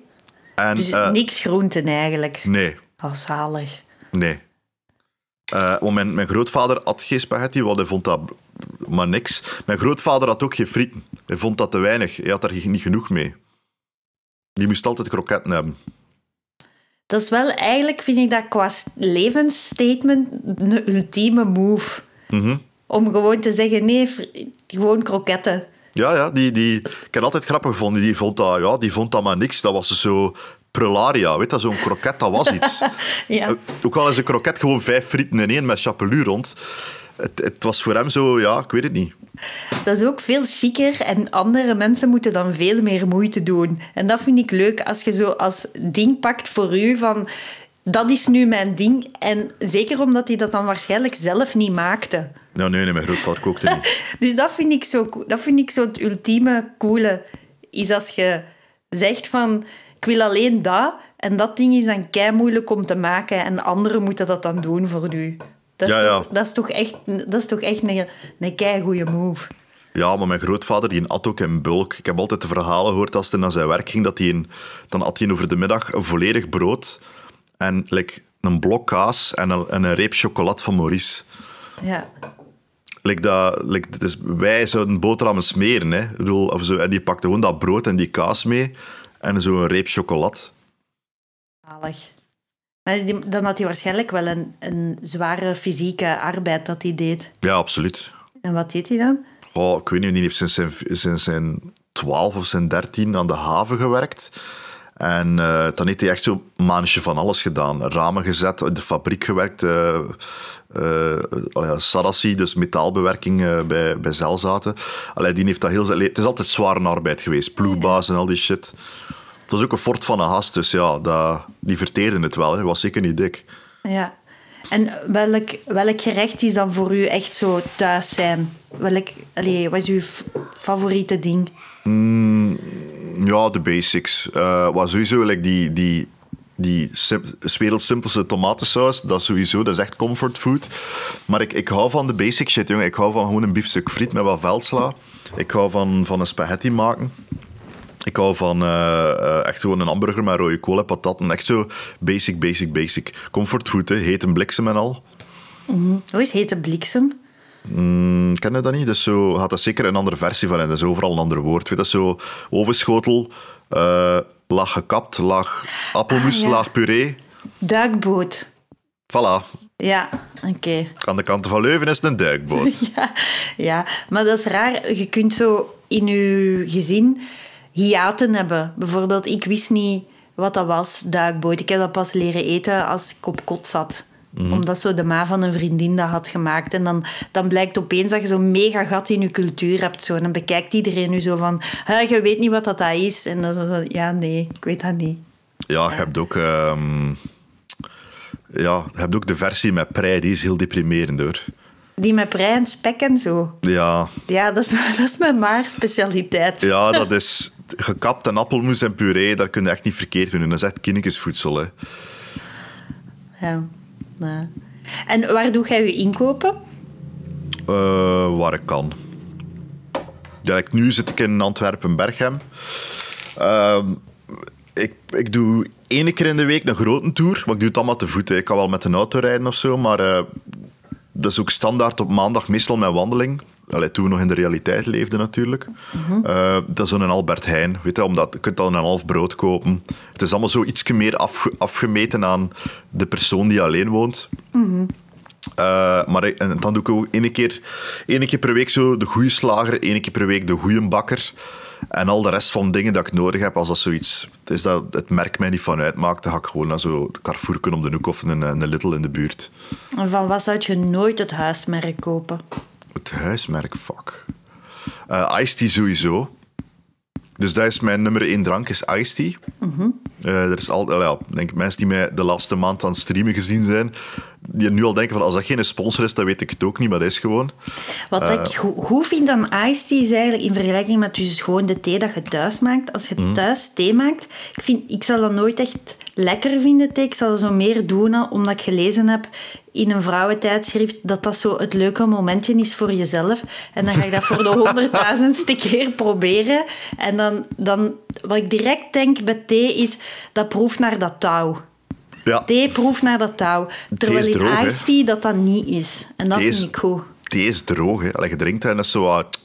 En, Dus eh, niks groenten eigenlijk. Nee, Oh, zalig. nee. Eh, want mijn, mijn grootvader had geen spaghetti, want hij vond dat maar niks. Mijn grootvader had ook geen frieten. Hij vond dat te weinig. Hij had daar niet genoeg mee. Die moest altijd kroketten hebben. Dat is wel eigenlijk, vind ik dat qua st- levensstatement een ultieme move. Mhm. Om gewoon te zeggen, nee, gewoon kroketten. Ja, ja die, die, ik heb het altijd grappig gevonden. Die vond dat, ja, die vond dat maar niks. Dat was zo prularia, weet je, zo'n kroket, dat was iets. Ja. Eh, Ook al is een kroket gewoon vijf frieten in één met chapelure rond. Het, het was voor hem zo, ja, ik weet het niet. Dat is ook veel chiquer en andere mensen moeten dan veel meer moeite doen. En dat vind ik leuk als je zo als ding pakt voor u van dat is nu mijn ding. En zeker omdat hij dat dan waarschijnlijk zelf niet maakte. Nou, nee, nee, mijn grootvader kookte niet. Dus dat vind ik zo, dat vind ik zo het ultieme coole. Is als je zegt van ik wil alleen dat en dat ding is dan kei moeilijk om te maken en anderen moeten dat dan doen voor u. Dat is, Ja, ja. Toch, dat is toch echt, dat is toch echt een, een kei goede move. Ja, maar mijn grootvader die at ook in bulk. Ik heb altijd de verhalen gehoord als hij naar zijn werk ging, dat hij een, dan at hij over de middag een volledig brood en like, een blok kaas en een, en een reep chocolade van Maurice. Ja. Like dat, like, is, wij zouden boterhammen smeren. Hè. Ik bedoel, of zo, en die pakte gewoon dat brood en die kaas mee en zo'n reep chocolade. Zalig. Maar die- dan had hij waarschijnlijk wel een, een zware fysieke arbeid dat hij deed. Ja, absoluut. En wat deed hij dan? Oh, ik weet niet, die heeft sinds zijn, sinds zijn 12 of zijn 13 aan de haven gewerkt. En eh, dan heeft hij echt zo'n maandje van alles gedaan. Ramen gezet, in de fabriek gewerkt. ja, Sarassi, dus metaalbewerking bij, bij Zelzaten. Allee, die heeft dat heel, het is altijd zware arbeid geweest. Ploegbaas en al die shit. Het was ook een fort van een gast, dus ja, dat, die verteerde het wel. Hij was zeker niet dik. Ja. En welk, welk gerecht is dan voor u echt zo thuis zijn? Welk, allee, wat is uw favoriete ding? Ja, de basics. Eh wat sowieso, like die, die, die werelds simpelste tomatensaus, dat is sowieso, dat is echt comfortfood. Maar ik, ik hou van de basic shit, jongen. Ik hou van gewoon een biefstuk friet met wat veldsla. Ik hou van, van een spaghetti maken. Ik hou van eh, eh, echt gewoon een hamburger met rode kool en patatten. Echt zo basic, basic, basic. Comfortfood, hè. Heet een bliksem en al. Hoe is hete bliksem? Mm, ken je dat niet? Dus zo had dat zeker een andere versie van. En dat is overal een ander woord. Weet je, dat zo ovenschotel, eh laag gekapt, laag appelmoes, Ah, ja. laag puree. Duikboot. Voilà. Ja, oké. Aan de kant van Leuven is het een duikboot. Ja, ja, maar dat is raar. Je kunt zo in je gezin hiaten hebben. Bijvoorbeeld, ik wist niet wat dat was, duikboot. Ik heb dat pas leren eten als ik op kot zat. Omdat zo de ma van een vriendin dat had gemaakt. En dan, dan blijkt opeens dat je zo'n mega gat in je cultuur hebt. Zo. En dan bekijkt iedereen nu zo van... je weet niet wat dat is. En dan zo, ja, nee, ik weet dat niet. Ja, je hebt ook... ehm, ja, je hebt ook de versie met prei, die is heel deprimerend hoor. Die met prei en spek en zo. Ja, Ja, dat is, dat is mijn maar specialiteit. ja dat is gekapt en appelmoes en puree, daar kun je echt niet verkeerd mee doen. Dat is echt kindertjesvoedsel. Hè. Ja. ja. En waar doe jij je inkopen? Eh, waar ik kan. Ja, ik, nu zit ik in Antwerpen-Berghem. Ehm, ik, ik doe één keer in de week een grote tour, maar ik doe het allemaal te voet. hè. Ik kan wel met een auto rijden of zo, maar eh, dat is ook standaard op maandag meestal mijn wandeling. Allee, toen we nog in de realiteit leefden natuurlijk. Eh, dat is zo'n Albert Heijn, weet je, omdat je kunt dan een half brood kopen. Het is allemaal zo iets meer afge- afgemeten aan de persoon die alleen woont. Eh, maar en dan doe ik ook één keer, één keer per week zo de goede slager, één keer per week de goede bakker. En al de rest van dingen dat ik nodig heb, als dat zoiets is dat het merk mij niet van uitmaakt, dan ga ik gewoon naar zo'n Carrefour om de hoek of een, een Little in de buurt. En van wat zou je nooit het huismerk kopen? Het huismerk, fuck. Eh Iced Tea sowieso. Dus dat is mijn nummer één drank, is Iced Tea. Eh, er is al, ja, denk mensen die mij de laatste maand aan het streamen gezien zijn, die nu al denken van als dat geen sponsor is, dan weet ik het ook niet, maar dat is gewoon. Wat Eh. ik go- goed vind aan iced tea is eigenlijk in vergelijking met dus gewoon de thee dat je thuis maakt. Als je Mhm. thuis thee maakt, ik, vind, ik zal dat nooit echt lekker vinden, thee. Ik zal zo meer doen, omdat ik gelezen heb in een vrouwentijdschrift dat dat zo het leuke momentje is voor jezelf. En dan ga ik dat voor de honderdduizendste keer proberen. En dan, dan, wat ik direct denk bij thee is, dat proeft naar dat touw. Ja, Thee proeft naar dat touw. Terwijl in iced tea dat dat niet is. En dat is- vind ik goed. thee is droog. Hè. Allee, je drinkt het en dat is zo wat...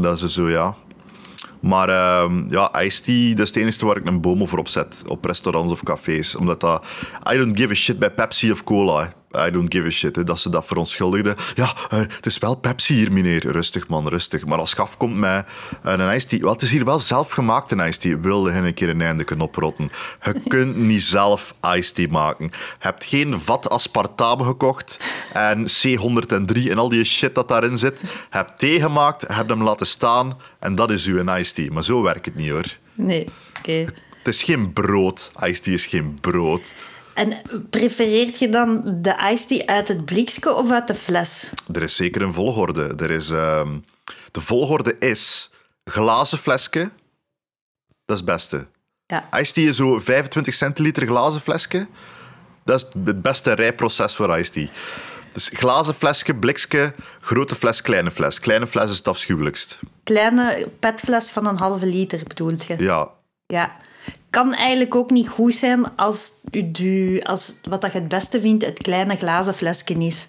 Dat is zo, ja... Maar ehm, ja, iced tea, dat is het enige waar ik een boom voor opzet. Op restaurants of cafés. Omdat dat... I don't give a shit bij Pepsi of cola. hè. I don't give a shit. Hè. Dat ze dat verontschuldigden. Ja, eh, het is wel Pepsi hier, meneer. Rustig, man, rustig. Maar als je afkomt met eh, een iced tea... Wel, het is hier wel zelfgemaakt, een iced tea. Wilde je een keer een einde oprotten. Je kunt niet zelf iced tea maken. Je hebt geen vat aspartame gekocht en C103 en al die shit dat daarin zit. Je hebt thee gemaakt, je hebt hem laten staan en dat is uw iced tea. Maar zo werkt het niet, hoor. Nee, oké. Het is geen brood. Iced tea is geen brood. En prefereert je dan de iced tea uit het blikje of uit de fles? Er is zeker een volgorde. Er is, ehm, de volgorde is glazen flesje. Dat is het beste. Ja. Iced tea is zo 25 centiliter glazen flesje. Dat is het beste rijproces voor iced tea. Dus glazen flesje, blikje, grote fles, kleine fles. Kleine fles is het afschuwelijkst. Kleine petfles van een halve liter bedoelt je? Ja, Ja. Kan eigenlijk ook niet goed zijn als, u, du- als wat dat je het beste vindt het kleine glazen flesje is.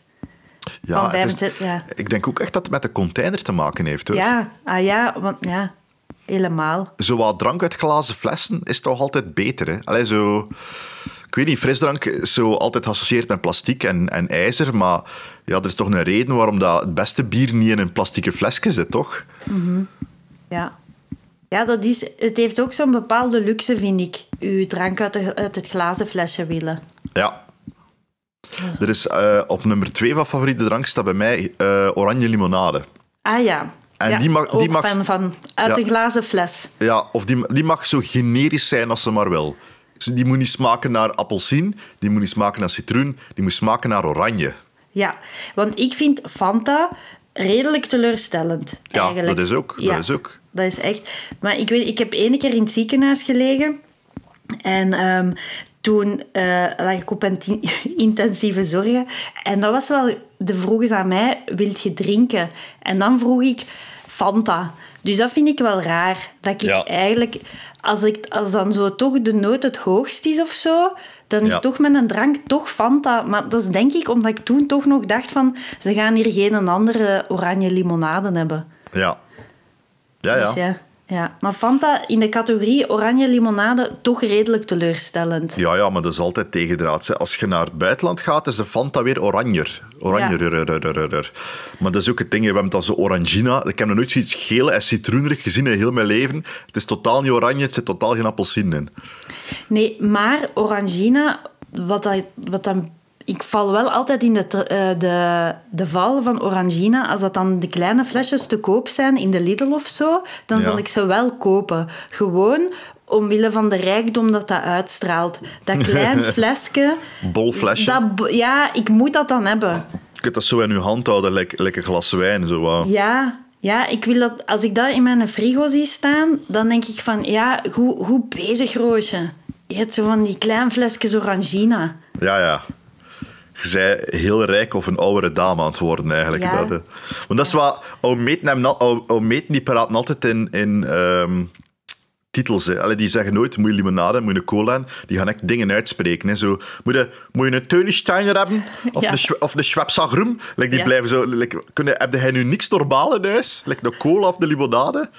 ja, is- 25, ja. ik denk ook echt dat het met de container te maken heeft. Hoor. Ja, ah ja, want ja, helemaal. Zo wat drank uit glazen flessen is toch altijd beter. Hè? Allee, zo... Ik weet niet, frisdrank is zo altijd geassocieerd met plastic en, en ijzer, maar ja, er is toch een reden waarom dat het beste bier niet in een plastieke flesje zit, toch? Ja. Ja, dat is, het heeft ook zo'n bepaalde luxe, vind ik. Uw drank uit, de- uit het glazen flesje willen. Ja. Er is eh, op nummer twee van favoriete drank staat bij mij eh, oranje limonade. Ah ja. En ja, die mag- die mag- fan van. Uit Ja. een glazen fles. Ja, of die, die mag zo generisch zijn als ze maar wil. Dus Die moet niet smaken naar appelsien, die moet niet smaken naar citroen, die moet smaken naar oranje. Ja, want ik vind Fanta redelijk teleurstellend. Ja, eigenlijk. dat is ook. Ja, Dat is ook. Dat is echt. Maar ik weet, ik heb één keer in het ziekenhuis gelegen. En ehm, toen eh, lag ik op intensieve zorgen. En dat was wel... De vroegen ze aan mij, wilt je drinken? En dan vroeg ik Fanta. Dus dat vind ik wel raar. Dat ik Ja. eigenlijk... Als, ik, als dan zo toch de nood het hoogst is of zo... Dan is Ja. toch met een drank toch Fanta. Maar dat is denk ik omdat ik toen toch nog dacht van... Ze gaan hier geen andere oranje limonade hebben. Ja. Ja, ja. Dus ja, ja. Maar Fanta in de categorie oranje limonade toch redelijk teleurstellend. Ja, ja, maar dat is altijd tegendraads. hè. Als je naar het buitenland gaat, is de Fanta weer oranjer. Oranjer. Maar dat is ook het ding, we hebben dan zo orangina. Ik heb nog nooit zoiets geel en citroenerig gezien in heel mijn leven. Het is totaal niet oranje, het zit totaal geen appelsien in. Nee, maar Orangina, wat, dat, wat dan ik val wel altijd in de, eh, de, de val van Orangina. Als dat dan de kleine flesjes te koop zijn in de Lidl of zo, dan Ja. zal ik ze wel kopen. Gewoon omwille van de rijkdom dat dat uitstraalt. Dat klein flesje... Bol flesje. Dat, ja, ik moet dat dan hebben. Je kunt dat zo in je hand houden, lekker, lekker glas wijn. Zo, wat. Ja, ja, ik wil dat... Als ik dat in mijn frigo zie staan, dan denk ik van... Ja, goed, goed bezig, Roosje. Je hebt zo van die klein flesjes Orangina. Ja, ja. Zei heel rijk of een oudere dame aan het worden, eigenlijk. Ja. Dat, hè. Want dat is wat... Meten, al- oude- oude meten die praten altijd in, in ehm, titels. Hè. Allee, die zeggen nooit, moet je limonade, moet je een cola hebben. Die gaan echt dingen uitspreken. Hè. Zo, moet, je, moet je een Teunensteiner hebben? Of, Ja. Schwe- of een Schweppes-Agrum? Like, die Ja. blijven zo... Like, kunnen, heb jij nu niks normaal in huis? Like de cola of de limonade?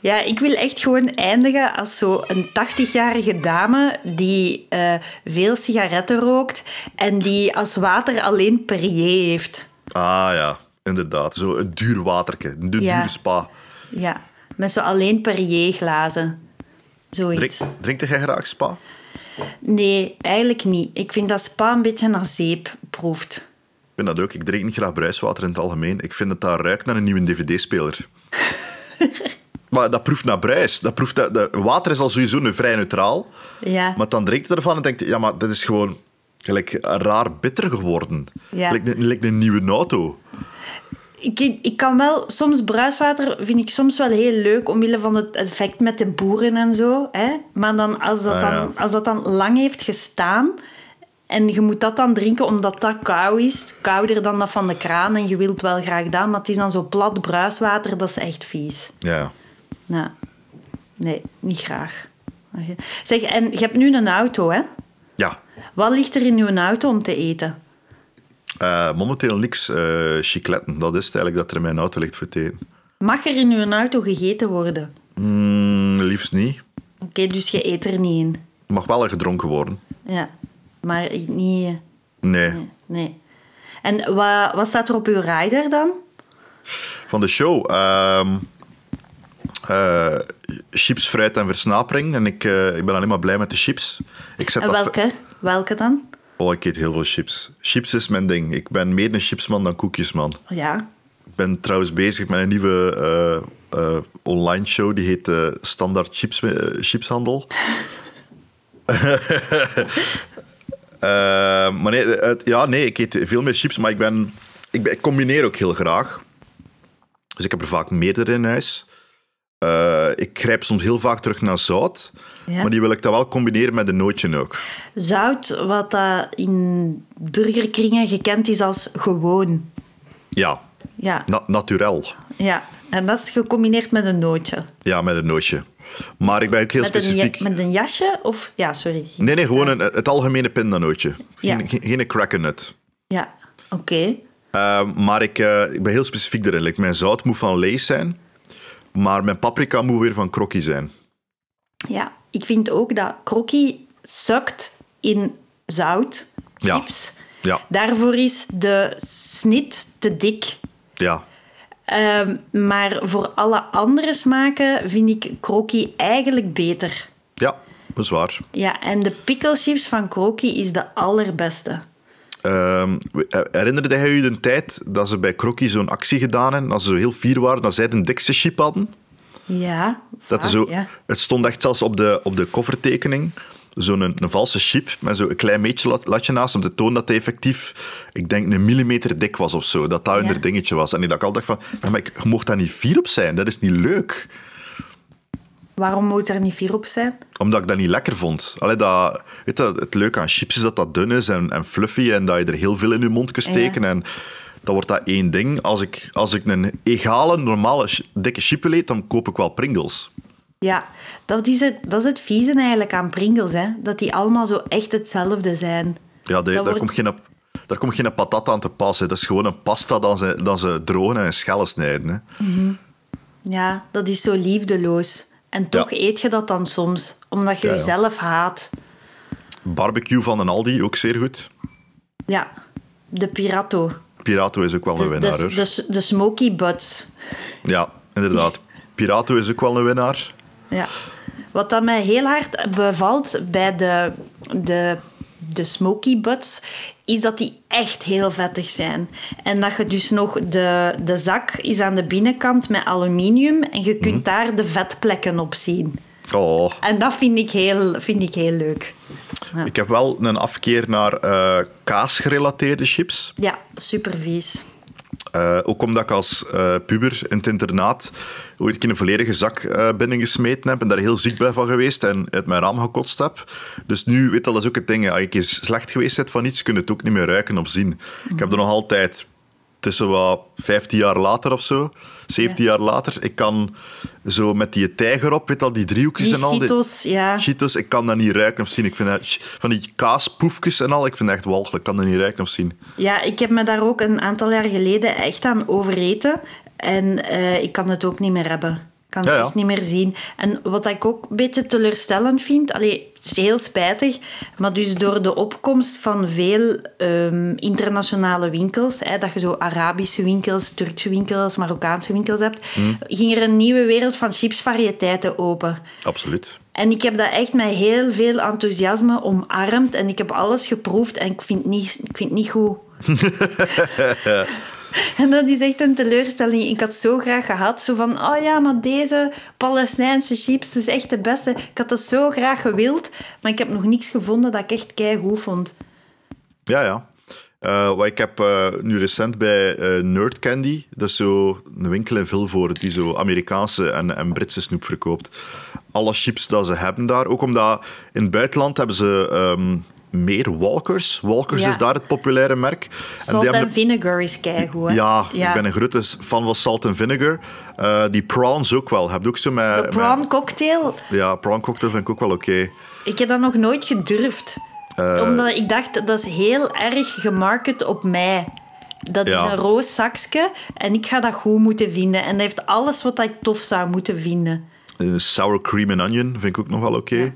Ja, ik wil echt gewoon eindigen als zo een 80-jarige dame die eh, veel sigaretten rookt en die als water alleen Perrier heeft. Ah ja, inderdaad. Zo een duur waterke, een du- Ja. dure spa. Ja, met zo alleen Perrier glazen. Zoiets. Drink, drinkt jij graag spa? Nee, eigenlijk niet. Ik vind dat spa een beetje naar zeep proeft. Ik vind dat ook. Ik drink niet graag bruiswater in het algemeen. Ik vind dat dat ruikt naar een nieuwe dvd-speler. maar dat proeft naar bruis. Dat proeft dat, dat- water is al sowieso een vrij neutraal. Ja. Maar dan drinkt je ervan en denkt... Ja, maar dat is gewoon gelijk raar bitter geworden. Ja. Lijkt lijkt een nieuwe auto. Ik, ik kan wel, soms bruiswater vind ik soms wel heel leuk omwille van het effect met de boeren en zo. Hè? Maar dan, als, dat Ah, ja. dan, als dat dan lang heeft gestaan en je moet dat dan drinken omdat dat kou is, kouder dan dat van de kraan en je wilt wel graag dat, maar het is dan zo plat bruiswater, dat is echt vies. Ja. Nou, nee, niet graag. Zeg, en je hebt nu een auto, hè? Ja. Wat ligt er in uw auto om te eten? Eh, momenteel niks eh chicletten. Dat is het eigenlijk dat er in mijn auto ligt voor eten. Mag er in uw auto gegeten worden? Mm, liefst niet. Oké, dus je eet er niet in. Mag wel gedronken worden. Ja, maar niet... eh, Nee. Nee. nee. En wat, wat staat er op uw rider dan? Van de show. ehm, eh, chips, fruit en versnapering. En ik, ik ben alleen maar blij met de chips. Ik zet En dat welke? Welke dan? Oh, ik eet heel veel chips. Chips is mijn ding. Ik ben meer een chipsman dan koekjesman. Ja. Ik ben trouwens bezig met een nieuwe eh, eh, online show. Die heet eh, Standaard Chips, Chipshandel. Maar nee, het- ja, nee, ik eet veel meer chips. Maar ik, ben, ik, ben, ik combineer ook heel graag. Dus ik heb er vaak meerdere in huis. Ik grijp soms heel vaak terug naar zout. Ja. Maar die wil ik dan wel combineren met een nootje ook. Zout, wat dat in burgerkringen gekend is als gewoon. Ja, Ja, na naturel. ja. En dat is gecombineerd met een nootje. Ja, met een nootje. Maar ik ben ook heel Met specifiek. met een jasje? Of... Ja, sorry. Nee, nee, gewoon een, het algemene pindanootje. Geen, Ja. geen, geen crackernet. Ja, oké. Eh, maar ik, eh, ik ben heel specifiek erin. Like, mijn zout moet van Lay's zijn, maar mijn paprika moet weer van Crocky zijn. Ja, ik vind ook dat krokkie sukt in zout, chips. Ja, Daarvoor is de snit te dik. ja. Ehm, maar voor alle andere smaken vind ik krokkie eigenlijk beter. Ja, dat is waar. Ja, en de picklechips van krokkie is de allerbeste. Eh, herinnerde jij je de tijd dat ze bij Crocky zo'n actie gedaan hebben, dat ze zo heel fier waren, dat zij de dikste chip hadden? Ja, Dat is zo, ja. Het stond echt zelfs op de, op de covertekening. Zo'n een, een valse chip met zo'n klein beetje lat- latje naast om te tonen dat hij effectief, ik denk, een millimeter dik was of zo. Dat dat Ja. hun dingetje was. En ik dacht altijd van, maar ik, je mocht daar niet fier op zijn. Dat is niet leuk. Waarom moet er niet vier op zijn? Omdat ik dat niet lekker vond. Allee, dat, weet je, het leuke aan chips is dat dat dun is en, en fluffy en dat je er heel veel in je mond kunt steken. En dan wordt dat één ding. Als ik, als ik een egale, normale, dikke chip wil eten, dan koop ik wel Pringles. Ja, dat is het, dat is het vieze eigenlijk aan Pringles, hè. Dat die allemaal zo echt hetzelfde zijn. Ja, de- daar, wordt- komt geen, daar komt geen patat aan te passen. Dat is gewoon een pasta dat ze, dat ze drogen en in schellen snijden. Hè. Ja, dat is zo liefdeloos. En toch Ja. eet je dat dan soms, omdat je Ja, ja. jezelf haat. Barbecue van een Aldi, ook zeer goed. Ja, de Pirato. Pirato is ook wel een De, winnaar. de, de, de Smoky Butts. Ja, inderdaad. Pirato is ook wel een winnaar. Ja. Wat dat mij heel hard bevalt bij de, de de smoky butts, is dat die echt heel vettig zijn. En dat je dus nog... De, de zak is aan de binnenkant met aluminium en je kunt daar de vetplekken op zien. Oh, En dat vind ik heel, vind ik heel leuk. Ja. ik heb wel een afkeer naar eh kaasgerelateerde chips. Ja, super vies. Eh, ook omdat ik als eh, puber in het internaat ooit een keer een volledige zak eh, binnengesmeten heb en daar heel ziek ben van geweest en uit mijn raam gekotst heb. Dus nu, weet je, dat is ook het ding. Als je slecht geweest bent van iets, kun je het ook niet meer ruiken of zien. Ik heb er nog altijd tussen wat 15 jaar later of zo, 17 jaar later, ik kan zo met die tijger op, weet al, die driehoekjes Die en al. Cheetos, ja. Cheetos, ik kan dat niet ruiken of zien. Ik vind dat, van die kaaspoefjes en al, ik vind dat echt walgelijk. Ik kan dat niet ruiken of zien. Ja, ik heb me daar ook een aantal jaar geleden echt aan overeten. En eh, ik kan het ook niet meer hebben. Ik kan het Ja, ja. echt niet meer zien. En wat ik ook een beetje teleurstellend vind... Allee, het is heel spijtig, maar dus door de opkomst van veel ehm, internationale winkels, hè, dat je zo Arabische winkels, Turkse winkels, Marokkaanse winkels hebt, Hmm. ging er een nieuwe wereld van chipsvariëteiten open. Absoluut. En ik heb dat echt met heel veel enthousiasme omarmd. En ik heb alles geproefd en ik vind het niet, ik vind niet goed. en dat is echt een teleurstelling. Ik had zo graag gehad. Zo van, oh ja, maar deze Palestijnse chips, is echt de beste. Ik had dat zo graag gewild. Maar ik heb nog niks gevonden dat ik echt keigoed vond. Ja, ja. Wat ik heb eh, nu recent bij eh, Nerd Candy, dat is zo een winkel in Vilvoorde die zo Amerikaanse en, en Britse snoep verkoopt. Alle chips dat ze hebben daar, ook omdat in het buitenland hebben ze ehm, meer Walkers. Walkers Ja. is daar het populaire merk. Salt en vinegar is keigoed. hè? Ja, ik ben een grote fan van salt en vinegar. Eh, die prawns ook wel. Heb je ook zo met... De met- prawn cocktail, ja, prawn cocktail vind ik ook wel oké. ik heb dat nog nooit gedurfd. Eh. Omdat ik dacht, dat is heel erg gemarket op mij. Dat Ja. is een roos zakje en ik ga dat goed moeten vinden. En dat heeft alles wat ik tof zou moeten vinden. Eh, sour cream en onion vind ik ook nog wel oké.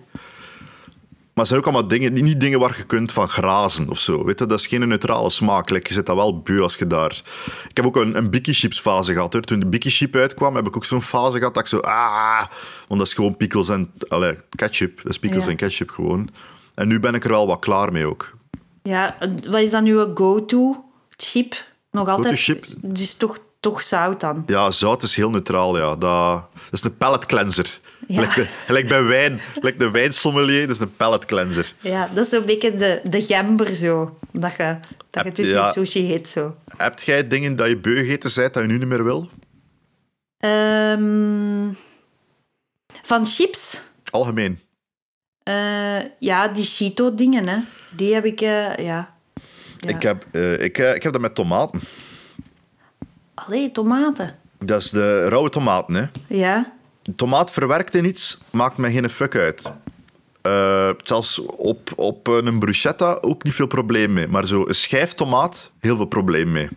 Maar er zijn ook allemaal dingen, niet dingen waar je kunt van grazen of zo. Weet je, dat is geen neutrale smaak. Like, je zit dat wel beu als je daar... Ik heb ook een, een Biki Chips fase gehad. Hoor. Toen de Biki Chip uitkwam, heb ik ook zo'n fase gehad dat ik zo... Ah, want dat is gewoon pickles en... Allee, ketchup. Dat is pickles Ja. en ketchup gewoon. En nu ben ik er wel wat klaar mee ook. Ja, wat is dan uw go-to chip? Nog altijd? chip? Dus toch, toch zout dan? Ja, zout is heel neutraal, ja. Dat, dat is een palate cleanser. Gelijk, gelijk bij wijn. Gelijk de wijnsommelier, dat is een palate cleanser. Ja, dat is zo'n beetje de, de gember zo. Dat je, dat je tussen ja. sushi eet zo. Heb jij dingen dat je beu gegeten bent dat je nu niet meer wil? Ehm, van chips? Algemeen. Eh, ja, die Cheeto-dingen, hè. Die heb ik, eh, ja. ja. Ik, heb, eh, ik, ik heb dat met tomaten. Allee, tomaten. Dat is de rauwe tomaten. Hè. Ja. Tomaat verwerkt in iets maakt mij geen fuck uit. Eh, zelfs op, op een bruschetta ook niet veel probleem mee. Maar zo een schijf tomaat, heel veel probleem mee.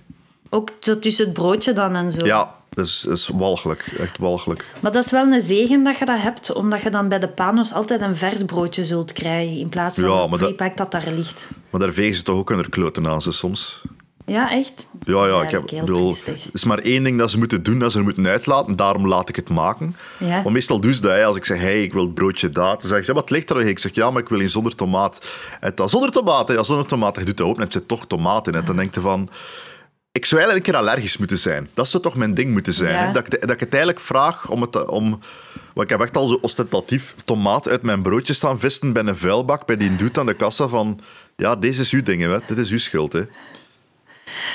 Ook zo tussen het broodje dan en zo. Ja, dat is, walgelijk. Echt walgelijk. Maar dat is wel een zegen dat je dat hebt, omdat je dan bij de panos altijd een vers broodje zult krijgen, in plaats van Ja, een maar dat- dat daar ligt. Maar daar vegen ze toch ook hun kloten aan ze soms. Ja, echt? Ja, ja, ik heb, bedoel, er is maar één ding dat ze moeten doen, dat ze er moeten uitlaten. Daarom laat ik het maken. Ja. Maar meestal doen ze dat. Hè. Als ik zeg, hey, ik wil het broodje daar. Dan zeg je, ja, wat ligt er? Ik zeg, ja, maar ik wil een zonder tomaat. En dan, zonder tomaat, ja, zonder tomaat. Je doet dat en er zit toch tomaat in. En dan denk je van... Ik zou eigenlijk een keer allergisch moeten zijn. Dat zou toch mijn ding moeten zijn. Ja. Hè? Dat, ik, dat ik het eigenlijk vraag om... Het, om want ik heb echt al zo ostentatief tomaat uit mijn broodje staan vissen bij een vuilbak, bij die doet aan de kassa van... Ja, deze is uw ding, hè. Dit is uw schuld, hè.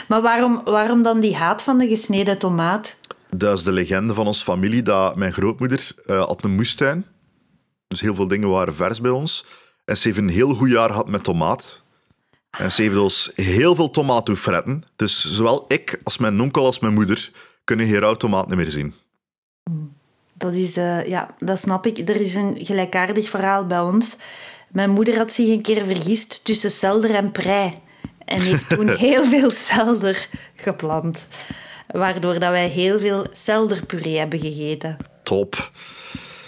Maar waarom, waarom dan die haat van de gesneden tomaat? Dat is de legende van onze familie, dat mijn grootmoeder eh, had een moestuin. Dus heel veel dingen waren vers bij ons. En ze heeft een heel goed jaar gehad met tomaat. En ze heeft ons heel veel tomaat doen fretten. Dus zowel ik als mijn onkel als mijn moeder kunnen geen rauw tomaat niet meer zien. Dat is, eh, ja, dat snap ik. Er is een gelijkaardig verhaal bij ons. Mijn moeder had zich een keer vergist tussen selder en prei. En heeft toen heel veel selder geplant. Waardoor dat wij heel veel selderpuree hebben gegeten. Top.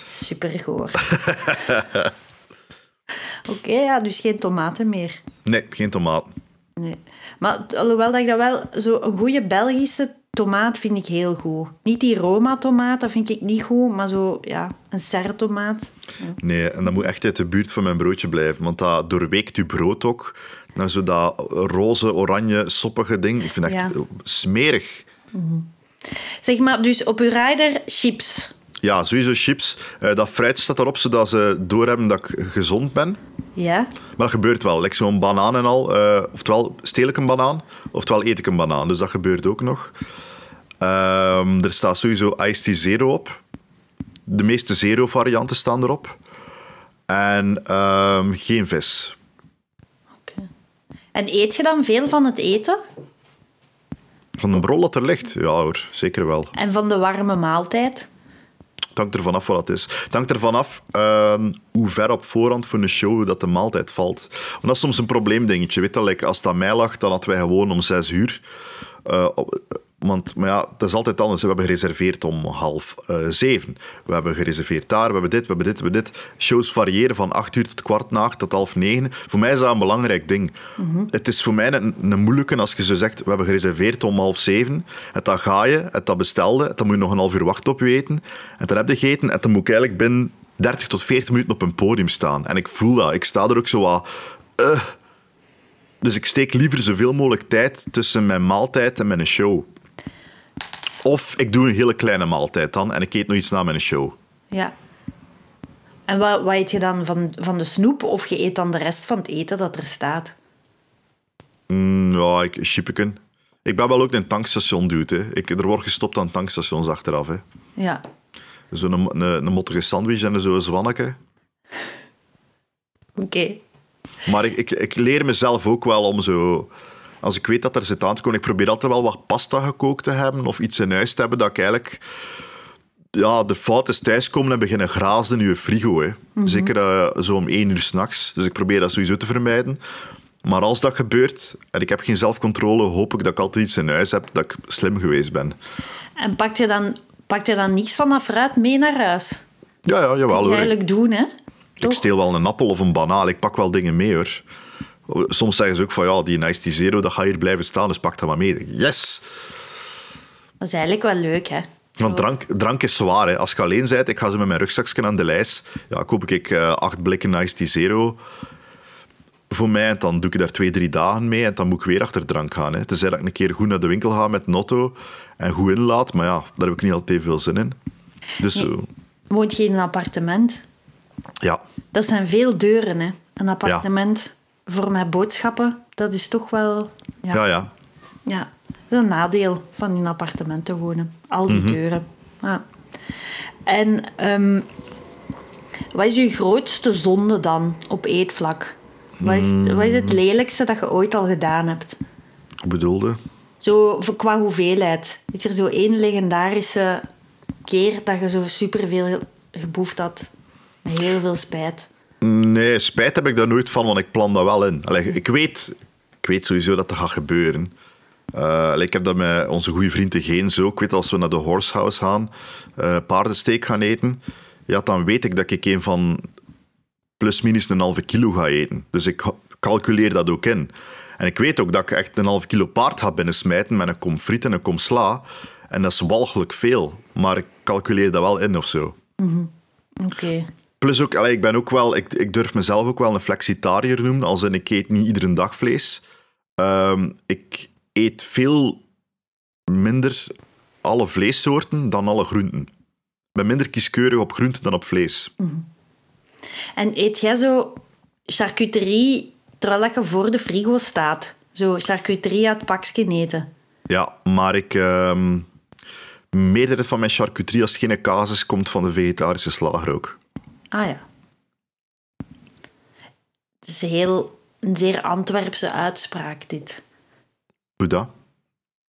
Super goor. Oké, ja, dus geen tomaten meer. Nee, geen tomaat. Nee. Maar alhoewel dat ik dat wel zo een goede Belgische tomaat vind ik heel goed. Niet die Roma-tomaat, dat vind ik niet goed, maar zo, ja, een serre-tomaat. Nee, en dat moet echt uit de buurt van mijn broodje blijven, want dat doorweekt je brood ook naar zo dat roze, oranje, soppige ding. Ik vind dat echt smerig. Zeg maar, dus op uw rider chips. Ja, sowieso chips. Eh, dat fruit staat erop, zodat ze doorhebben dat ik gezond ben. Ja? Maar dat gebeurt wel. Like zo'n banaan en al. eh, oftewel steel ik een banaan, oftewel eet ik een banaan. Dus dat gebeurt ook nog. Ehm, er staat sowieso Iced Tea Zero op. De meeste zero-varianten staan erop. En ehm, geen vis. En eet je dan veel van het eten? Van een brol dat er ligt? Ja hoor, zeker wel. En van de warme maaltijd? Het hangt ervan af wat het is. Het hangt ervan af ehm, hoe ver op voorhand voor een show dat de maaltijd valt. Want dat is soms een probleemdingetje. Weet je, like, als het aan mij lag, dan hadden wij gewoon om zes uur. Eh, want maar ja, dat is altijd anders. We hebben gereserveerd om half eh, zeven. We hebben gereserveerd daar, we hebben dit, we hebben dit, we hebben dit. Shows variëren van acht uur tot kwart na acht tot half negen. Voor mij is dat een belangrijk ding. Het is voor mij een, een moeilijke als je zo zegt, we hebben gereserveerd om half zeven. En dan ga je, en dat bestelde, en dan moet je nog een half uur wachten op je eten. En dan heb je gegeten, en dan moet ik eigenlijk binnen 30 tot 40 minuten op een podium staan. En ik voel dat. Ik sta er ook zo wat... eh. Dus ik steek liever zoveel mogelijk tijd tussen mijn maaltijd en mijn show. Of ik doe een hele kleine maaltijd dan en ik eet nog iets na mijn show. Ja. En wat, wat eet je dan van, van de snoep? Of je eet dan de rest van het eten dat er staat? Mm, ja, ik chippeken. Ik ben wel ook een tankstation dude. Hè. Ik, er wordt gestopt aan tankstations achteraf. Hè. Ja. Zo'n een, een, een mottige sandwich en zo'n zwanneke. Oké. Maar ik, ik, ik leer mezelf ook wel om zo... Als ik weet dat er zit aan te komen, ik probeer altijd wel wat pasta gekookt te hebben of iets in huis te hebben dat ik eigenlijk... Ja, de fout is thuiskomen en beginnen grazen in je frigo. Hè. Zeker eh, zo om één uur s'nachts. Dus ik probeer dat sowieso te vermijden. Maar als dat gebeurt en ik heb geen zelfcontrole, hoop ik dat ik altijd iets in huis heb dat ik slim geweest ben. En pak je dan, pak je dan niets van dat fruit mee naar huis? Ja, ja, jawel Wat je eigenlijk doen, hè? Ik steel wel een appel of een banaan. Ik pak wel dingen mee hoor. Soms zeggen ze ook van ja, die Nice Tea Zero, dat gaat hier blijven staan, dus pak dat maar mee. Yes! Dat is eigenlijk wel leuk, hè? Want drank, drank is zwaar. Hè. Als je alleen bent, ik ga zo met mijn rugzakje aan de lijst. Ja, koop ik eh, acht blikken Nice Tea Zero voor mij. En dan doe ik daar twee, drie dagen mee. En dan moet ik weer achter drank gaan. Hè. Tenzij dat ik een keer goed naar de winkel ga met Notto en goed inlaat. Maar ja, daar heb ik niet altijd veel zin in. Dus Nee. zo, Woont je in een appartement? ja. Dat zijn veel deuren, hè? Een appartement voor mijn boodschappen, dat is toch wel... Ja, Ja, ja. ja. dat is een nadeel van in een appartement te wonen. Al die deuren. Ja. En ehm, wat is je grootste zonde dan op eetvlak? Wat is, wat is het lelijkste dat je ooit al gedaan hebt? Ik bedoelde... Zo qua hoeveelheid. Is er zo één legendarische keer dat je zo superveel geboefd had? Met heel veel spijt. Nee, spijt heb ik daar nooit van, want ik plan dat wel in. Allee, ik, weet, ik weet sowieso dat dat gaat gebeuren. Eh, ik heb dat met onze goede vriend de Geens ook. Ik weet, als we naar de horsehouse gaan, eh, paardensteak gaan eten, ja, dan weet ik dat ik een van plus minus een halve kilo ga eten. Dus ik calculeer dat ook in. En ik weet ook dat ik echt een halve kilo paard ga binnensmijten met een kom friet en een kom sla. En dat is walgelijk veel. Maar ik calculeer dat wel in of zo. Oké. Plus ook, allee, ik ben ook wel, ik, ik durf mezelf ook wel een flexitariër noemen, als in ik eet niet iedere dag vlees. Ehm, ik eet veel minder alle vleessoorten dan alle groenten. Ik ben minder kieskeurig op groenten dan op vlees. En eet jij zo charcuterie terwijl je voor de frigo staat? Zo charcuterie uit pakje eten? Ja, maar ik... meerderheid van mijn charcuterie, als het geen kaas is, komt van de vegetarische slager ook. Ah ja. Het is heel, een zeer Antwerpse uitspraak, dit. Hoe dat?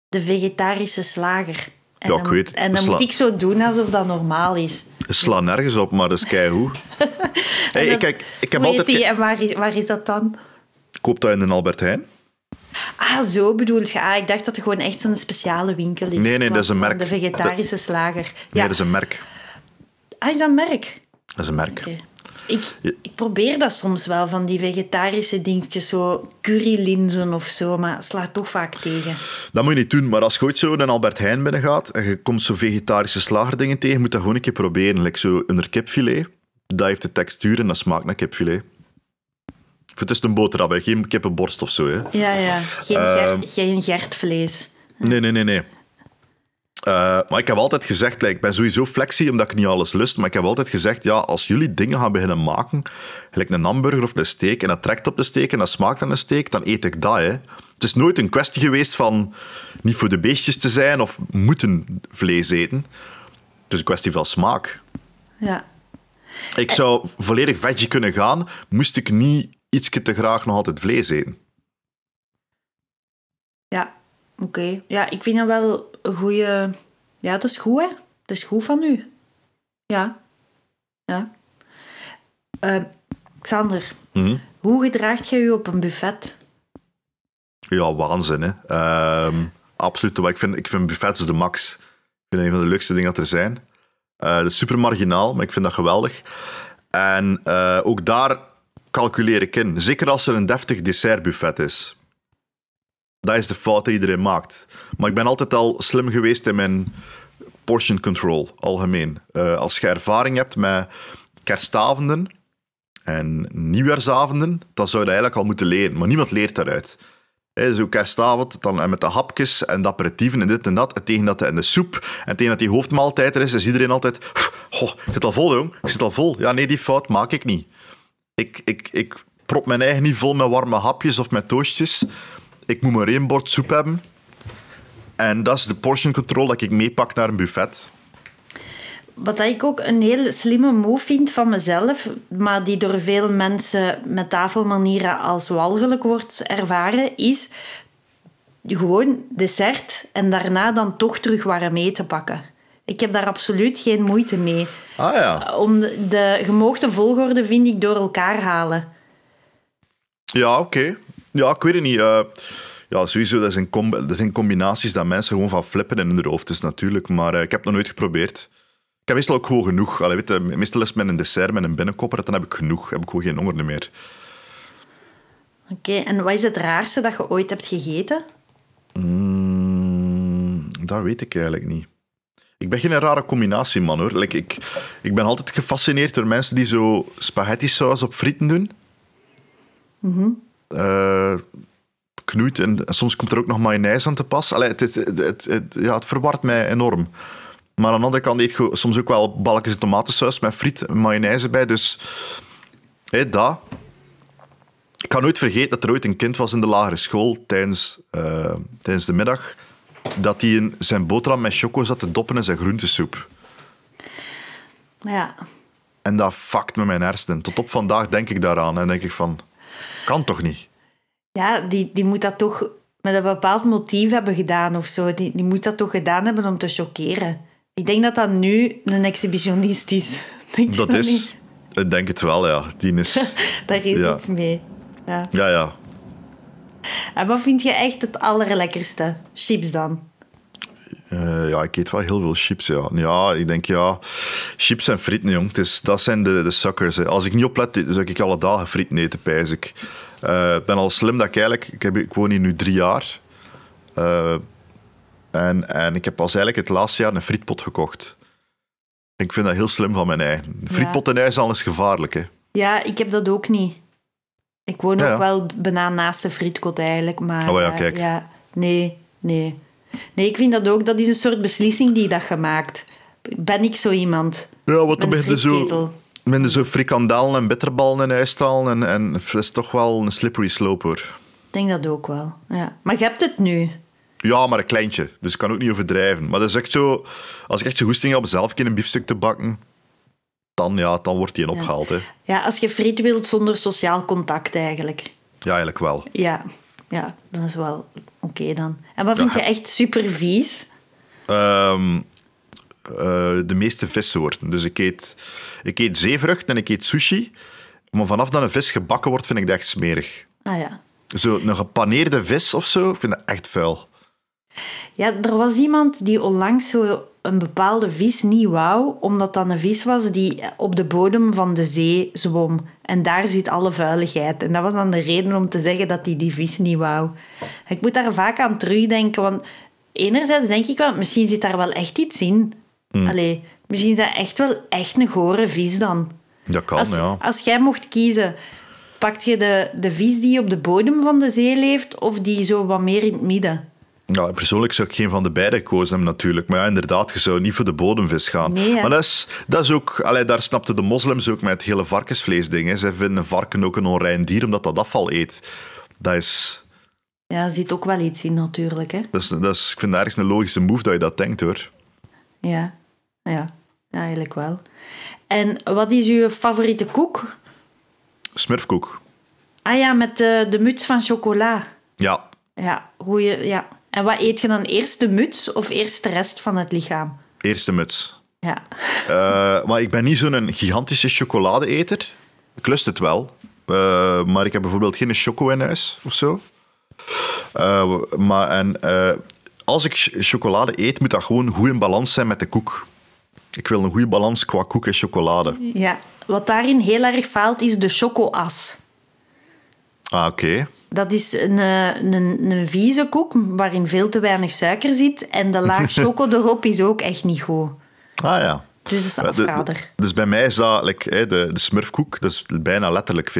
De vegetarische slager. En Ja, dan, ik weet het. En dan Sla- moet ik zo doen alsof dat normaal is. Sla nergens op, maar dat is keigoed. hey, ik, kijk, ik heb altijd... die en waar, is- waar is dat dan? Koop dat in een Albert Heijn. Ah, zo bedoel je. Ah, ik dacht dat het gewoon echt zo'n speciale winkel is. Nee, nee, dat is een merk. De vegetarische slager. Nee, Ja. dat is een merk. Ah, is dat een merk? Dat is een merk. Ik, ik probeer dat soms wel, van die vegetarische dingetjes, zo currylinzen of zo, maar slaat toch vaak tegen. Dat moet je niet doen, maar als je ooit zo een Albert Heijn binnengaat en je komt zo vegetarische slagerdingen tegen, moet dat gewoon een keer proberen. Like zo een kipfilet, dat heeft de textuur en dat smaakt naar kipfilet. Het is een boterham, hè. geen kippenborst of zo. Hè. Ja, ja. Geen, Ehm. geen gertvlees. Nee, nee, nee, nee. Eh, maar ik heb altijd gezegd, like, ik ben sowieso flexie omdat ik niet alles lust, maar ik heb altijd gezegd, ja, als jullie dingen gaan beginnen maken, gelijk een hamburger of een steak, en dat trekt op de steak en dat smaakt naar een steak, dan eet ik dat. Hè. Het is nooit een kwestie geweest van niet voor de beestjes te zijn of moeten vlees eten. Het is een kwestie van smaak. Ja. Ik zou volledig veggie kunnen gaan, moest ik niet ietsje te graag nog altijd vlees eten. Ja, oké. Ja, ik vind dat wel een goede... Ja, dat is goed, hè. Dat is goed van u. Ja. Ja. Eh, Xander, Mhm. hoe gedraagt jij u op een buffet? Ja, waanzin, hè. Ehm, absoluut. Maar ik vind, ik vind buffets de max. Ik vind het een van de leukste dingen dat er zijn. Dat is super marginaal, maar ik vind dat geweldig. En eh, ook daar calculeer ik in. Zeker als er een deftig dessertbuffet is. Dat is de fout die iedereen maakt. Maar ik ben altijd al slim geweest in mijn portion control, algemeen. Eh, als je ervaring hebt met kerstavenden en nieuwjaarsavonden, dan zou je dat eigenlijk al moeten leren. Maar niemand leert daaruit. Hè, zo kerstavond, dan met de hapjes en de aperitieven en dit en dat. En tegen dat en de soep. En tegen dat die hoofdmaaltijd er is, is iedereen altijd... Goh, ik zit al vol, jong. Ik zit al vol. Ja, nee, die fout maak ik niet. Ik, ik, ik prop mijn eigen niet vol met warme hapjes of met toastjes. Ik moet maar één bord soep hebben. En dat is de portion control dat ik meepak naar een buffet. Wat ik ook een heel slimme move vind van mezelf, maar die door veel mensen met tafelmanieren als walgelijk wordt ervaren, is gewoon dessert en daarna dan toch terug warm eten pakken. Ik heb daar absoluut geen moeite mee. Ah ja. Om de, de gemoogde volgorde vind ik door elkaar halen. Ja, oké. Ja, ik weet het niet. Eh, ja, sowieso, dat zijn, dat zijn combinaties dat mensen gewoon van flippen in hun hoofd is natuurlijk. Maar eh, ik heb het nog nooit geprobeerd. Ik heb meestal ook gewoon genoeg. Allee, weet je, meestal is met een dessert, met een binnenkopper, dan heb ik genoeg. heb ik gewoon geen honger meer. Oké, en wat is het raarste dat je ooit hebt gegeten? Mm, dat weet ik eigenlijk niet. Ik ben geen rare combinatie, man, hoor. Like, ik, ik ben altijd gefascineerd door mensen die zo spaghetti saus op frieten doen. Eh, knoeit en, soms komt er ook nog mayonaise aan te pas. Allee, het, het, het, het, ja, het verwart mij enorm. Maar aan de andere kant eet je soms ook wel balkjes tomatensaus met friet en mayonaise bij. Dus, hé, dat. Ik kan nooit vergeten dat er ooit een kind was in de lagere school tijdens, eh, tijdens de middag. Dat hij in zijn boterham met choco zat te doppen in zijn groentesoep. Ja, En dat fuckt met mijn hersenen. Tot op vandaag denk ik daaraan en denk ik van... Kan toch niet? ja die, die moet dat toch met een bepaald motief hebben gedaan of zo. Die, die moet dat toch gedaan hebben om te chockeren. Ik denk dat dat nu een exhibitionist is. Denk Dat niet? is... Ik denk het wel, ja. Die is... Daar is Ja. iets mee. Ja. Ja, ja. En wat vind je echt het allerlekkerste? Chips dan? Eh, ja, ik eet wel heel veel chips, ja. Ja, ik denk, ja... Chips en frieten, jong. Het is, dat zijn de, de suckers. hè. Als ik niet oplet, zou ik alle dagen frieten eten, pijs ik. Eh, ik ben al slim dat ik eigenlijk... Ik, heb, ik woon hier nu drie jaar. Eh, en, en ik heb pas eigenlijk het laatste jaar een frietpot gekocht. Ik vind dat heel slim van mijn eigen. Een frietpot huis al is gevaarlijk, hè. Ja, ik heb dat ook niet. Ik woon Ja, ook ja. wel bijna naast de frietkot eigenlijk. Maar, Oh ja, kijk. ja, nee, nee. Nee, ik vind dat ook. Dat is een soort beslissing die dat gemaakt. Ben ik zo iemand? Ja, wat dan er zo... zo frikandellen en bitterballen in huis. En, en dat is toch wel een slippery slope, hoor. Ik denk dat ook wel. Ja. Maar je hebt het nu. Ja, maar een kleintje. Dus ik kan ook niet overdrijven. Maar dat is echt zo... Als ik echt zo goesting heb zelf een biefstuk te bakken, dan, ja, dan wordt die opgehaald. Hè. Ja, als je friet wilt zonder sociaal contact eigenlijk. Ja, eigenlijk wel. Ja, ja dat is wel oké dan. En wat vind je echt super vies? Ehm, eh, de meeste vissoorten. Dus ik eet, ik eet zeevrucht en ik eet sushi. Maar vanaf dat een vis gebakken wordt, vind ik dat echt smerig. Ah ja. Zo een gepaneerde vis of zo, ik vind dat echt vuil. Ja, er was iemand die onlangs zo een bepaalde vis niet wou, omdat dat een vis was die op de bodem van de zee zwom. En daar zit alle vuiligheid. En dat was dan de reden om te zeggen dat hij die vis niet wou. Ik moet daar vaak aan terugdenken, want enerzijds denk ik wel, misschien zit daar wel echt iets in. Allee, misschien is dat echt wel echt een gore vis dan. Dat kan, Als, ja. als jij mocht kiezen, pakt je de, de vis die op de bodem van de zee leeft of die zo wat meer in het midden? Ja, persoonlijk zou ik geen van de beide hebben, natuurlijk. Maar ja, inderdaad, je zou niet voor de bodemvis gaan. Nee, maar dat is, dat is ook... Allee, daar snapten de moslims ook met het hele varkensvleesding. Hè. Zij vinden een varken ook een onrein dier, omdat dat afval eet. Dat is... Ja, er zit ook wel iets in natuurlijk, hè. Dat is, dat is ik vind ergens een logische move dat je dat denkt, hoor. Ja, ja, ja eigenlijk wel. En wat is uw favoriete koek? Smurfkoek. Ah ja, met de, de muts van chocola. Ja. Ja, goeie, ja. En wat eet je dan eerst, de muts of eerst de rest van het lichaam? Eerste muts. Ja. Eh, maar ik ben niet zo'n gigantische chocoladeeter. Ik lust het wel. Eh, maar ik heb bijvoorbeeld geen choco in huis of zo. Eh, maar en, als ik ch- chocolade eet, moet dat gewoon goed in balans zijn met de koek. Ik wil een goede balans qua koek en chocolade. ja. Wat daarin heel erg faalt, is de chocoas. Ah, oké. Dat is een, eh, een, een vieze koek waarin veel te weinig suiker zit. En de laag choco erop is ook echt niet goed. Ah ja. Dus dat is de- de- afrader. dus bij mij is dat like, de, de smurfkoek, dat is bijna letterlijk 50-50.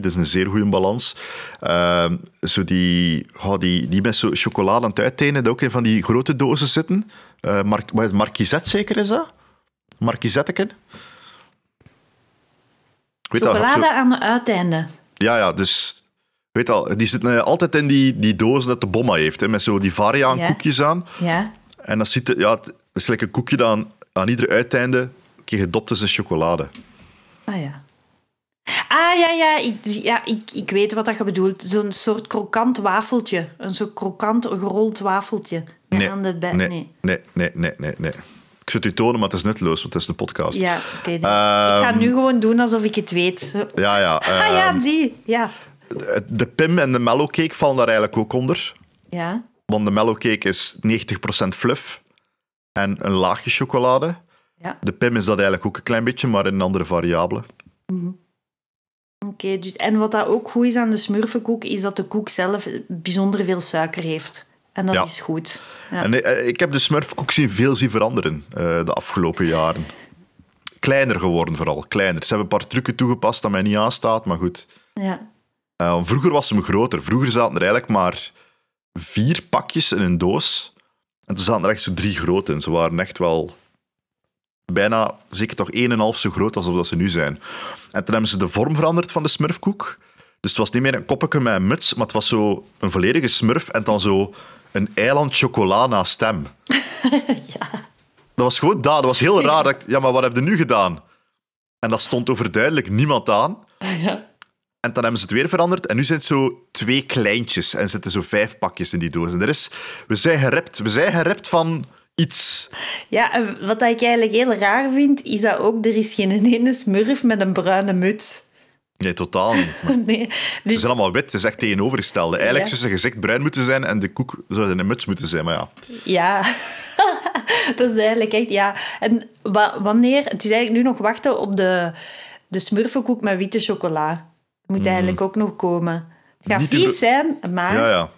Dat is een zeer goede balans. Ehm, zo die, oh, die, die met zo chocolade aan het uittenen, dat ook in van die grote dozen zitten. Eh Mar wat is Marquisette zeker is dat? Marquisetteken? Ik weet dat, Chocolade zo- aan het uiteinde. ja, ja, dus... Weet al, die zitten eh, altijd in die, die dozen dat de bomma heeft, hè, met zo die variaan koekjes aan. Ja. En dat ziet ja, het is lekker een koekje dat aan, aan ieder uiteinde keer gedopt is in chocolade. Ah ja. Ah ja, ja, ik, ja ik, ik weet wat dat je bedoelt. Zo'n soort krokant wafeltje. Een soort krokant gerold wafeltje. Nee, aan de nee, nee, nee, nee, nee, nee, nee. Ik het u tonen, maar het is nutteloos, want het is een podcast. Ja, oké. Ehm, ik ga nu gewoon doen alsof ik het weet. Zo. Ja, ja. ah ja, ehm, zie. Ja. De Pim en de mellowcake vallen daar eigenlijk ook onder. Ja. Want de mellowcake is 90% fluff en een laagje chocolade. Ja. De Pim is dat eigenlijk ook een klein beetje, maar in een andere variabele. Oké, dus en wat dat ook goed is aan de smurfenkoek, is dat de koek zelf bijzonder veel suiker heeft. En dat Ja. is goed. Ja. En eh, ik heb de smurfkoek zien veel zien veranderen eh, de afgelopen jaren. Kleiner geworden vooral, kleiner. Ze hebben een paar trucken toegepast dat mij niet aanstaat, maar goed. ja. Eh, vroeger was hem groter. Vroeger zaten er eigenlijk maar vier pakjes in een doos. En toen zaten er echt zo drie grote in. Ze waren echt wel bijna, zeker toch 1,5 zo groot als dat ze nu zijn. En toen hebben ze de vorm veranderd van de smurfkoek. Dus het was niet meer een koppetje met een muts, maar het was zo een volledige smurf en dan zo een eiland chocola naast hem. Dat was gewoon dat. Dat was heel raar. Dat ik, ja, maar wat heb je nu gedaan? En dat stond overduidelijk niemand aan. ja. En dan hebben ze het weer veranderd. En nu zijn het zo twee kleintjes. En zitten zo vijf pakjes in die doos. En er is, we zijn gerept. We zijn gerept van iets. Ja, en wat ik eigenlijk heel raar vind, is dat ook er is geen ene smurf met een bruine muts. Nee, totaal niet. Nee. Ze Dus, zijn allemaal wit. Het is echt tegenovergestelde. Eigenlijk Ja. zou zijn gezicht bruin moeten zijn en de koek zou in een muts moeten zijn. Maar ja, ja, dat is eigenlijk echt, ja. En wa- wanneer, het is eigenlijk nu nog wachten op de, de smurfenkoek met witte chocola. Moet eigenlijk ook nog komen. Het gaat Niet vies zijn, maar ja, ja.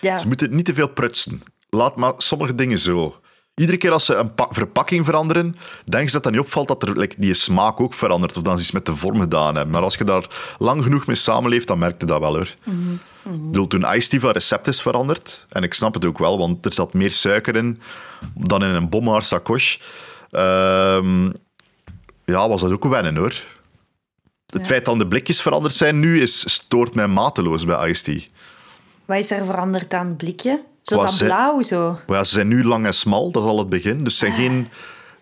ja. Ze moeten niet te veel prutsen. Laat maar sommige dingen zo. Iedere keer als ze een pa- verpakking veranderen, denk ze dat dat niet opvalt dat er like, die smaak ook verandert. Of dan ze iets met de vorm gedaan hebben. Maar als je daar lang genoeg mee samenleeft, dan merk je dat wel hoor. Ik bedoel, toen Ice Tea van recept is veranderd, en ik snap het ook wel, want er zat meer suiker in dan in een Bommaar sacoche. Ehm, ja, was dat ook wennen hoor. Het Ja. feit dat de blikjes veranderd zijn nu, is, stoort mij mateloos bij Ice Tea. Wat is er veranderd aan het blikje? Zo dat blauw zo. Ja, ze zijn nu lang en smal, dat is al het begin. Dus zijn geen...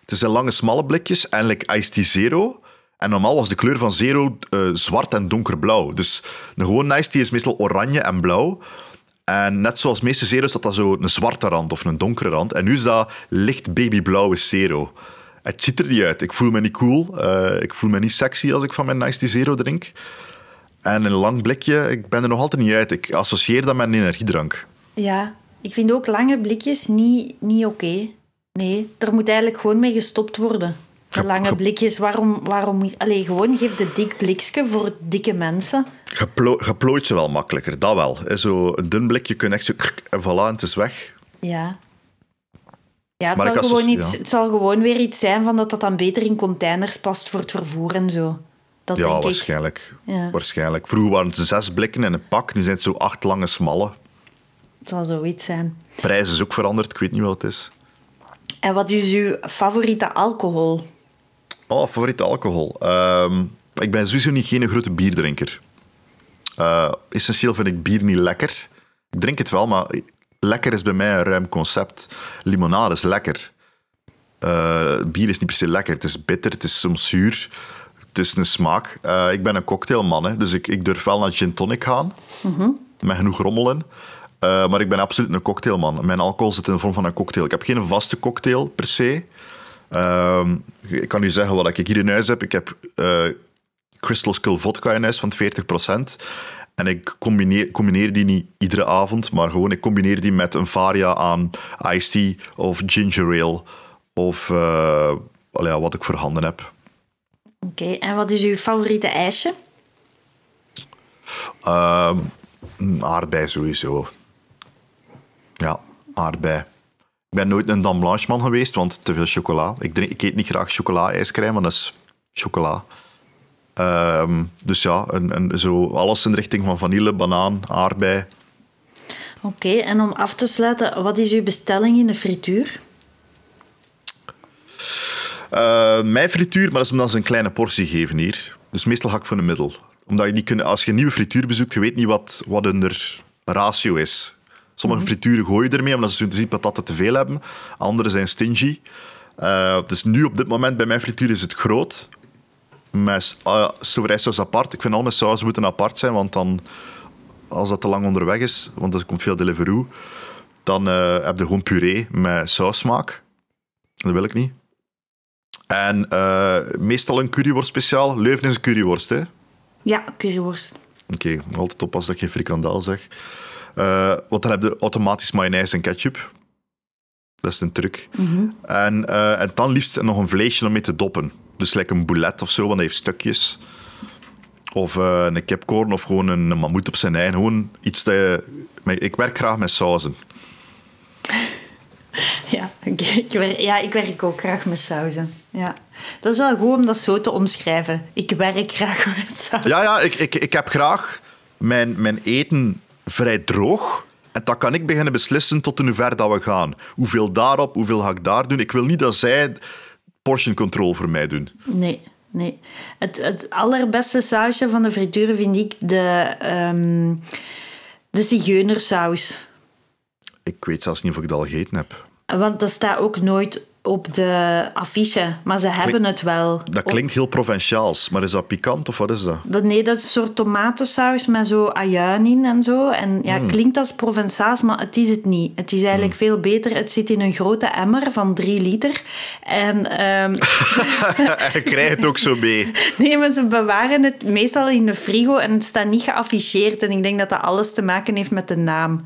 Het zijn lange, smalle blikjes. En like Ice Tea Zero. En normaal was de kleur van Zero eh, zwart en donkerblauw. Dus de gewone Ice Tea is meestal oranje en blauw. En net zoals meeste Zero's, dat dat zo een zwarte rand of een donkere rand. En nu is dat licht babyblauwe Zero. Het ziet er niet uit. Ik voel me niet cool. Eh, ik voel me niet sexy als ik van mijn Ice Tea Zero drink. En een lang blikje, ik ben er nog altijd niet uit. Ik associeer dat met een energiedrank. Ja, ik vind ook lange blikjes niet, niet oké. Nee, er moet eigenlijk gewoon mee gestopt worden. De Ge- lange ge- blikjes, waarom, waarom. Allee, gewoon geef de dik blikje voor dikke mensen. Je, plo- je plooit ze wel makkelijker, dat wel. Zo een dun blikje kun je echt zo... krk, En voilà, en het is weg. Ja. Ja, het Maar zal, ik gewoon associe- iets, ja. het zal gewoon weer iets zijn van dat dat dan beter in containers past voor het vervoer en zo. Dat ja, denk ik. waarschijnlijk. Ja. waarschijnlijk. Vroeger waren het zes blikken in een pak, nu zijn het zo acht lange smalle. Het zal zoiets zijn. Prijs is ook veranderd, ik weet niet wat het is. En wat is uw favoriete alcohol? Oh, favoriete alcohol. Ehm, ik ben sowieso niet geen grote bierdrinker. Eh, essentieel vind ik bier niet lekker. Ik drink het wel, maar lekker is bij mij een ruim concept. Limonade is lekker. Eh, bier is niet per se lekker. Het is bitter, het is soms zuur. Het is een smaak. Eh, ik ben een cocktailman, hè, dus ik, ik durf wel naar gin tonic gaan. Met genoeg rommel in. Eh, maar ik ben absoluut een cocktailman. Mijn alcohol zit in de vorm van een cocktail. Ik heb geen vaste cocktail per se. Ehm, ik kan u zeggen wat ik hier in huis heb. Ik heb Crystal Skull vodka in huis van 40%. En ik combineer, combineer die niet iedere avond, maar gewoon ik combineer die met een varia aan iced tea of ginger ale. Of eh, ja, wat ik voor handen heb. Oké, en wat is uw favoriete ijsje? Ehm, aardbei sowieso. Ja, aardbei. Ik ben nooit een Dame Blanche man geweest, want te veel chocola. Ik, drink, ik eet niet graag chocola-ijscrème, want dat is chocola. Ehm, dus ja, een, zo alles in de richting van vanille, banaan, aardbei. Oké, en om af te sluiten, wat is uw bestelling in de frituur? Eh, mijn frituur, maar dat is omdat ze een kleine portie geven hier. Dus meestal ga ik voor een middel. Omdat je niet kunt, als je een nieuwe frituur bezoekt, je weet niet wat, wat hun ratio is. Sommige frituren gooien ermee omdat ze zien patatten te veel hebben. Andere zijn stingy. Eh, dus nu op dit moment bij mijn frituur is het groot. Met uh, stoverijsaus apart. Ik vind al mijn saus moeten apart zijn, want dan, als dat te lang onderweg is, want er komt veel Deliveroo, dan eh, heb je gewoon puree met saussmaak. Dat wil ik niet. En eh, meestal een curryworst speciaal. Leuven is een curryworst, hè? Ja, curryworst. Oké, altijd oppassen dat ik geen frikandel zeg. Eh, want dan heb je automatisch mayonaise en ketchup. Dat is een truc. en, eh, en dan liefst nog een vleesje om mee te doppen. Dus lekker een boulet of zo, want dat heeft stukjes. Of eh, een kipcorn of gewoon een, een mammoet op zijn eigen. Gewoon iets dat je... Ik werk graag met sauzen. Ja, ik werk, ja, ik werk ook graag met sauzen. Ja. Dat is wel goed om dat zo te omschrijven. Ik werk graag met sauzen. Ja, ja, ik, ik, ik heb graag mijn, mijn eten vrij droog. En dan kan ik beginnen beslissen tot in hoever dat we gaan. Hoeveel daarop, hoeveel ga ik daar doen. Ik wil niet dat zij portion control voor mij doen. Nee, nee. Het, het allerbeste sausje van de frituur vind ik de, ehm de zigeunersaus. Ik weet zelfs niet of ik dat al gegeten heb. Want dat staat ook nooit op de affiche, maar ze hebben het wel. Dat klinkt heel provinciaals, maar is dat pikant of wat is dat? Dat, nee, dat is een soort tomatensaus met zo ajuin in en zo. En ja, Hmm. klinkt als Provençaals, maar het is het niet. Het is eigenlijk veel beter. Het zit in een grote emmer van drie liter. En ehm, en je krijgt het ook zo mee. nee, maar ze bewaren het meestal in de frigo en het staat niet geafficheerd. En ik denk dat dat alles te maken heeft met de naam.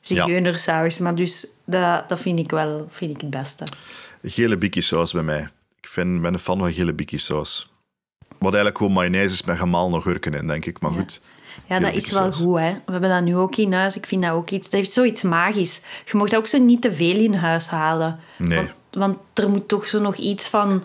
Zigeunersaus. Maar dus dat, dat vind ik wel vind ik het beste. Gele bikkie saus bij mij. Ik vind, ben een fan van gele bikkie saus. Wat eigenlijk gewoon mayonaise is met gemalen gurken in, denk ik. Maar goed. Ja, dat is wel goed, hè. We hebben dat nu ook in huis. Ik vind dat ook iets... Dat heeft zoiets magisch. Je mag dat ook zo niet te veel in huis halen. Nee. Want, want er moet toch zo nog iets van...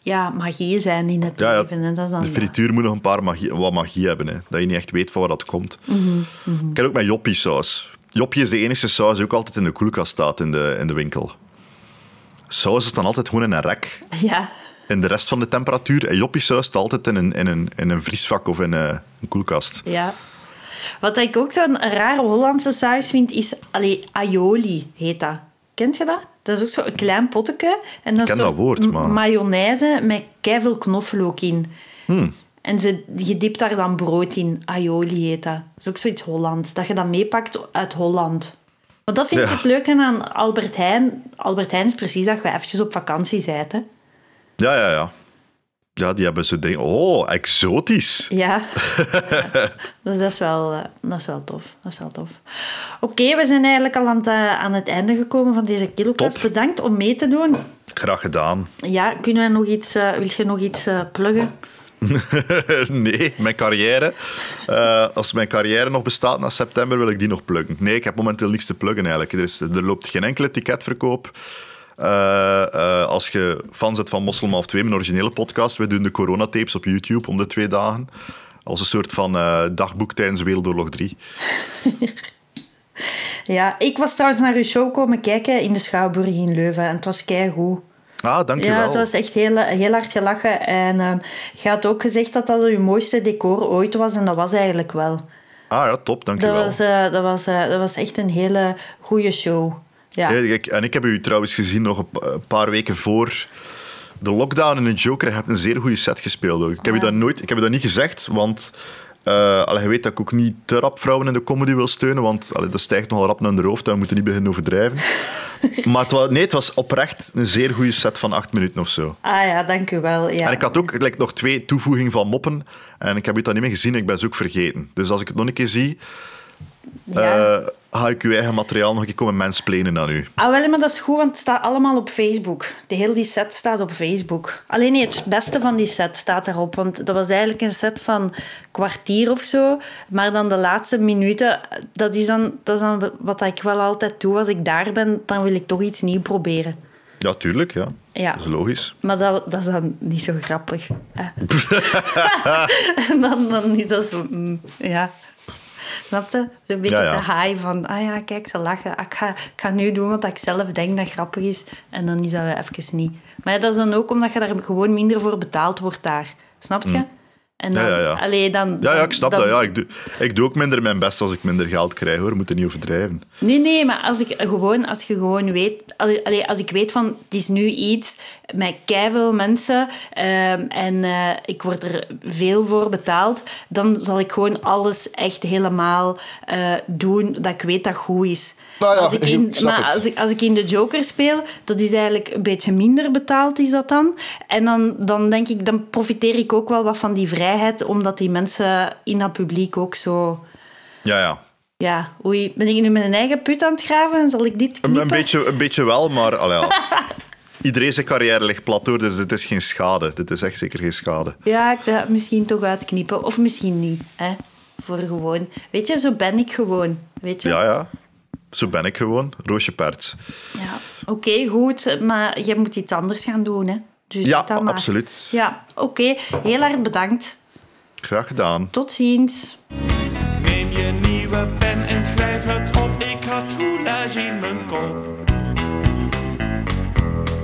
Ja, magie zijn in het Ja, ja, leven. En dat is dan de frituur moet nog een paar magie, wat magie hebben. Hè. Dat je niet echt weet van waar dat komt. Ik ken ook met joppie saus. Joppie is de enige saus die ook altijd in de koelkast staat in de, in de winkel. Saus is dan altijd gewoon in een rek. Ja, In de rest van de temperatuur. En joppie saus staat altijd in een, in een, in een vriesvak of in een, een koelkast. ja. Wat ik ook zo'n rare Hollandse saus vind, is... Allee, aioli heet dat. Kent je dat? Dat is ook zo'n klein potje. En dat is ken dat zo woord, maar- mayonaise met keiveel knoflook in. Hmm. En ze, je dipt daar dan brood in. Aioli heet dat. Dat is ook zoiets Hollands. Dat je dat meepakt uit Holland. Want dat vind ik Ja. het leuke aan Albert Heijn. Albert Heijn is precies dat je eventjes op vakantie. Hè. Ja, ja, ja. Ja, die hebben zo dingen. Oh, exotisch. Ja. ja. Dus dat is wel, uh, dat is wel tof. Dat is wel tof. Oké, we zijn eigenlijk al aan het, uh, aan het einde gekomen van deze kilokast. Bedankt om mee te doen. Graag gedaan. Ja, kunnen we nog iets, uh, wil je nog iets pluggen? nee, mijn carrière. Uh, als mijn carrière nog bestaat na september, wil ik die nog pluggen. Nee, ik heb momenteel niks te pluggen eigenlijk. Er, is, er loopt geen enkele ticketverkoop. Uh, uh, als je fan bent van Mosselmaf 2, mijn originele podcast, we doen de coronatapes op YouTube om de twee dagen. Als een soort van dagboek tijdens Wereldoorlog 3. ja, ik was trouwens naar uw show komen kijken in de Schouwburg in Leuven en het was keigoed. Ah, dankjewel. Ja, het was echt heel, heel hard gelachen. En uh, je had ook gezegd dat dat je mooiste decor ooit was. En dat was eigenlijk wel. Ah ja, top, dankjewel. Dat was, uh, dat was, uh, dat was echt een hele goede show. Ja. en ik heb u trouwens gezien nog een paar weken voor de lockdown in de Joker. Je hebt een zeer goede set gespeeld. Ook. Ik heb, u dat nooit, ik heb u dat niet gezegd, want... Uh, allee, je weet dat ik ook niet te rap vrouwen in de comedy wil steunen, want allee, dat stijgt nogal rap naar de hoofd, moeten we niet beginnen overdrijven. maar het was, nee, het was oprecht een zeer goede set van acht minuten of zo. Ah ja, dank u wel. Ja. En ik had ook like, nog twee toevoegingen van moppen, en ik heb het dan niet meer gezien, ik ben ze ook vergeten. Dus als ik het nog een keer zie, ja. uh, ga ik uw eigen materiaal nog een keer komen mensplenen aan u. Ah, wel, maar dat is goed, want het staat allemaal op Facebook. De hele die set staat op Facebook. Alleen nee, het beste van die set staat daarop, want dat was eigenlijk een set van kwartier of zo. Maar dan de laatste minuten, dat is dan, dat is dan wat ik wel altijd doe. Als ik daar ben, dan wil ik toch iets nieuws proberen. Ja, tuurlijk, ja. ja. Dat is logisch. Maar dat, dat is dan niet zo grappig. dan, dan is dat zo... Mm, ja... Snap je? Zo'n beetje ja, ja. de high van, ah ja, kijk, ze lachen. Ik ga, ik ga nu doen wat ik zelf denk dat grappig is. En dan is dat even niet. Maar dat is dan ook omdat je daar gewoon minder voor betaald wordt daar. Snap je? Mm. En dan, ja, ja, ja. Allee, dan, ja, ja, ik snap dat. Ja. Ik, doe, ik doe ook minder mijn best als ik minder geld krijg, hoor. Moet er niet overdrijven. Nee, nee, maar als, ik gewoon, als je gewoon weet... Allee, als ik weet van, het is nu iets met keiveel mensen um, en uh, ik word er veel voor betaald, dan zal ik gewoon alles echt helemaal uh, doen dat ik weet dat goed is. Nou ja, als ik in, maar als ik, als ik in de Joker speel, dat is eigenlijk een beetje minder betaald, is dat dan. En dan, dan denk ik, dan profiteer ik ook wel wat van die vrijheid, omdat die mensen in dat publiek ook zo... Ja, ja. Ja, oei, ben ik nu mijn eigen put aan het graven? Zal ik dit knippen? Een, beetje, een beetje wel, maar... Allee, ja. Iedereen zijn carrière ligt plat door, dus dit is geen schade. Dit is echt zeker geen schade. Ja, ik ga misschien toch uitknippen. Of misschien niet, hè. Voor gewoon... Weet je, zo ben ik gewoon. Weet je? Ja, ja. Zo ben ik gewoon. Roosje Perts. Ja, oké, goed. Maar je moet iets anders gaan doen, hè? Dus ja, absoluut. Ja, oké. Heel erg bedankt. Graag gedaan. Tot ziens. Neem je nieuwe pen en schrijf het op. Ik had roulage in mijn kop.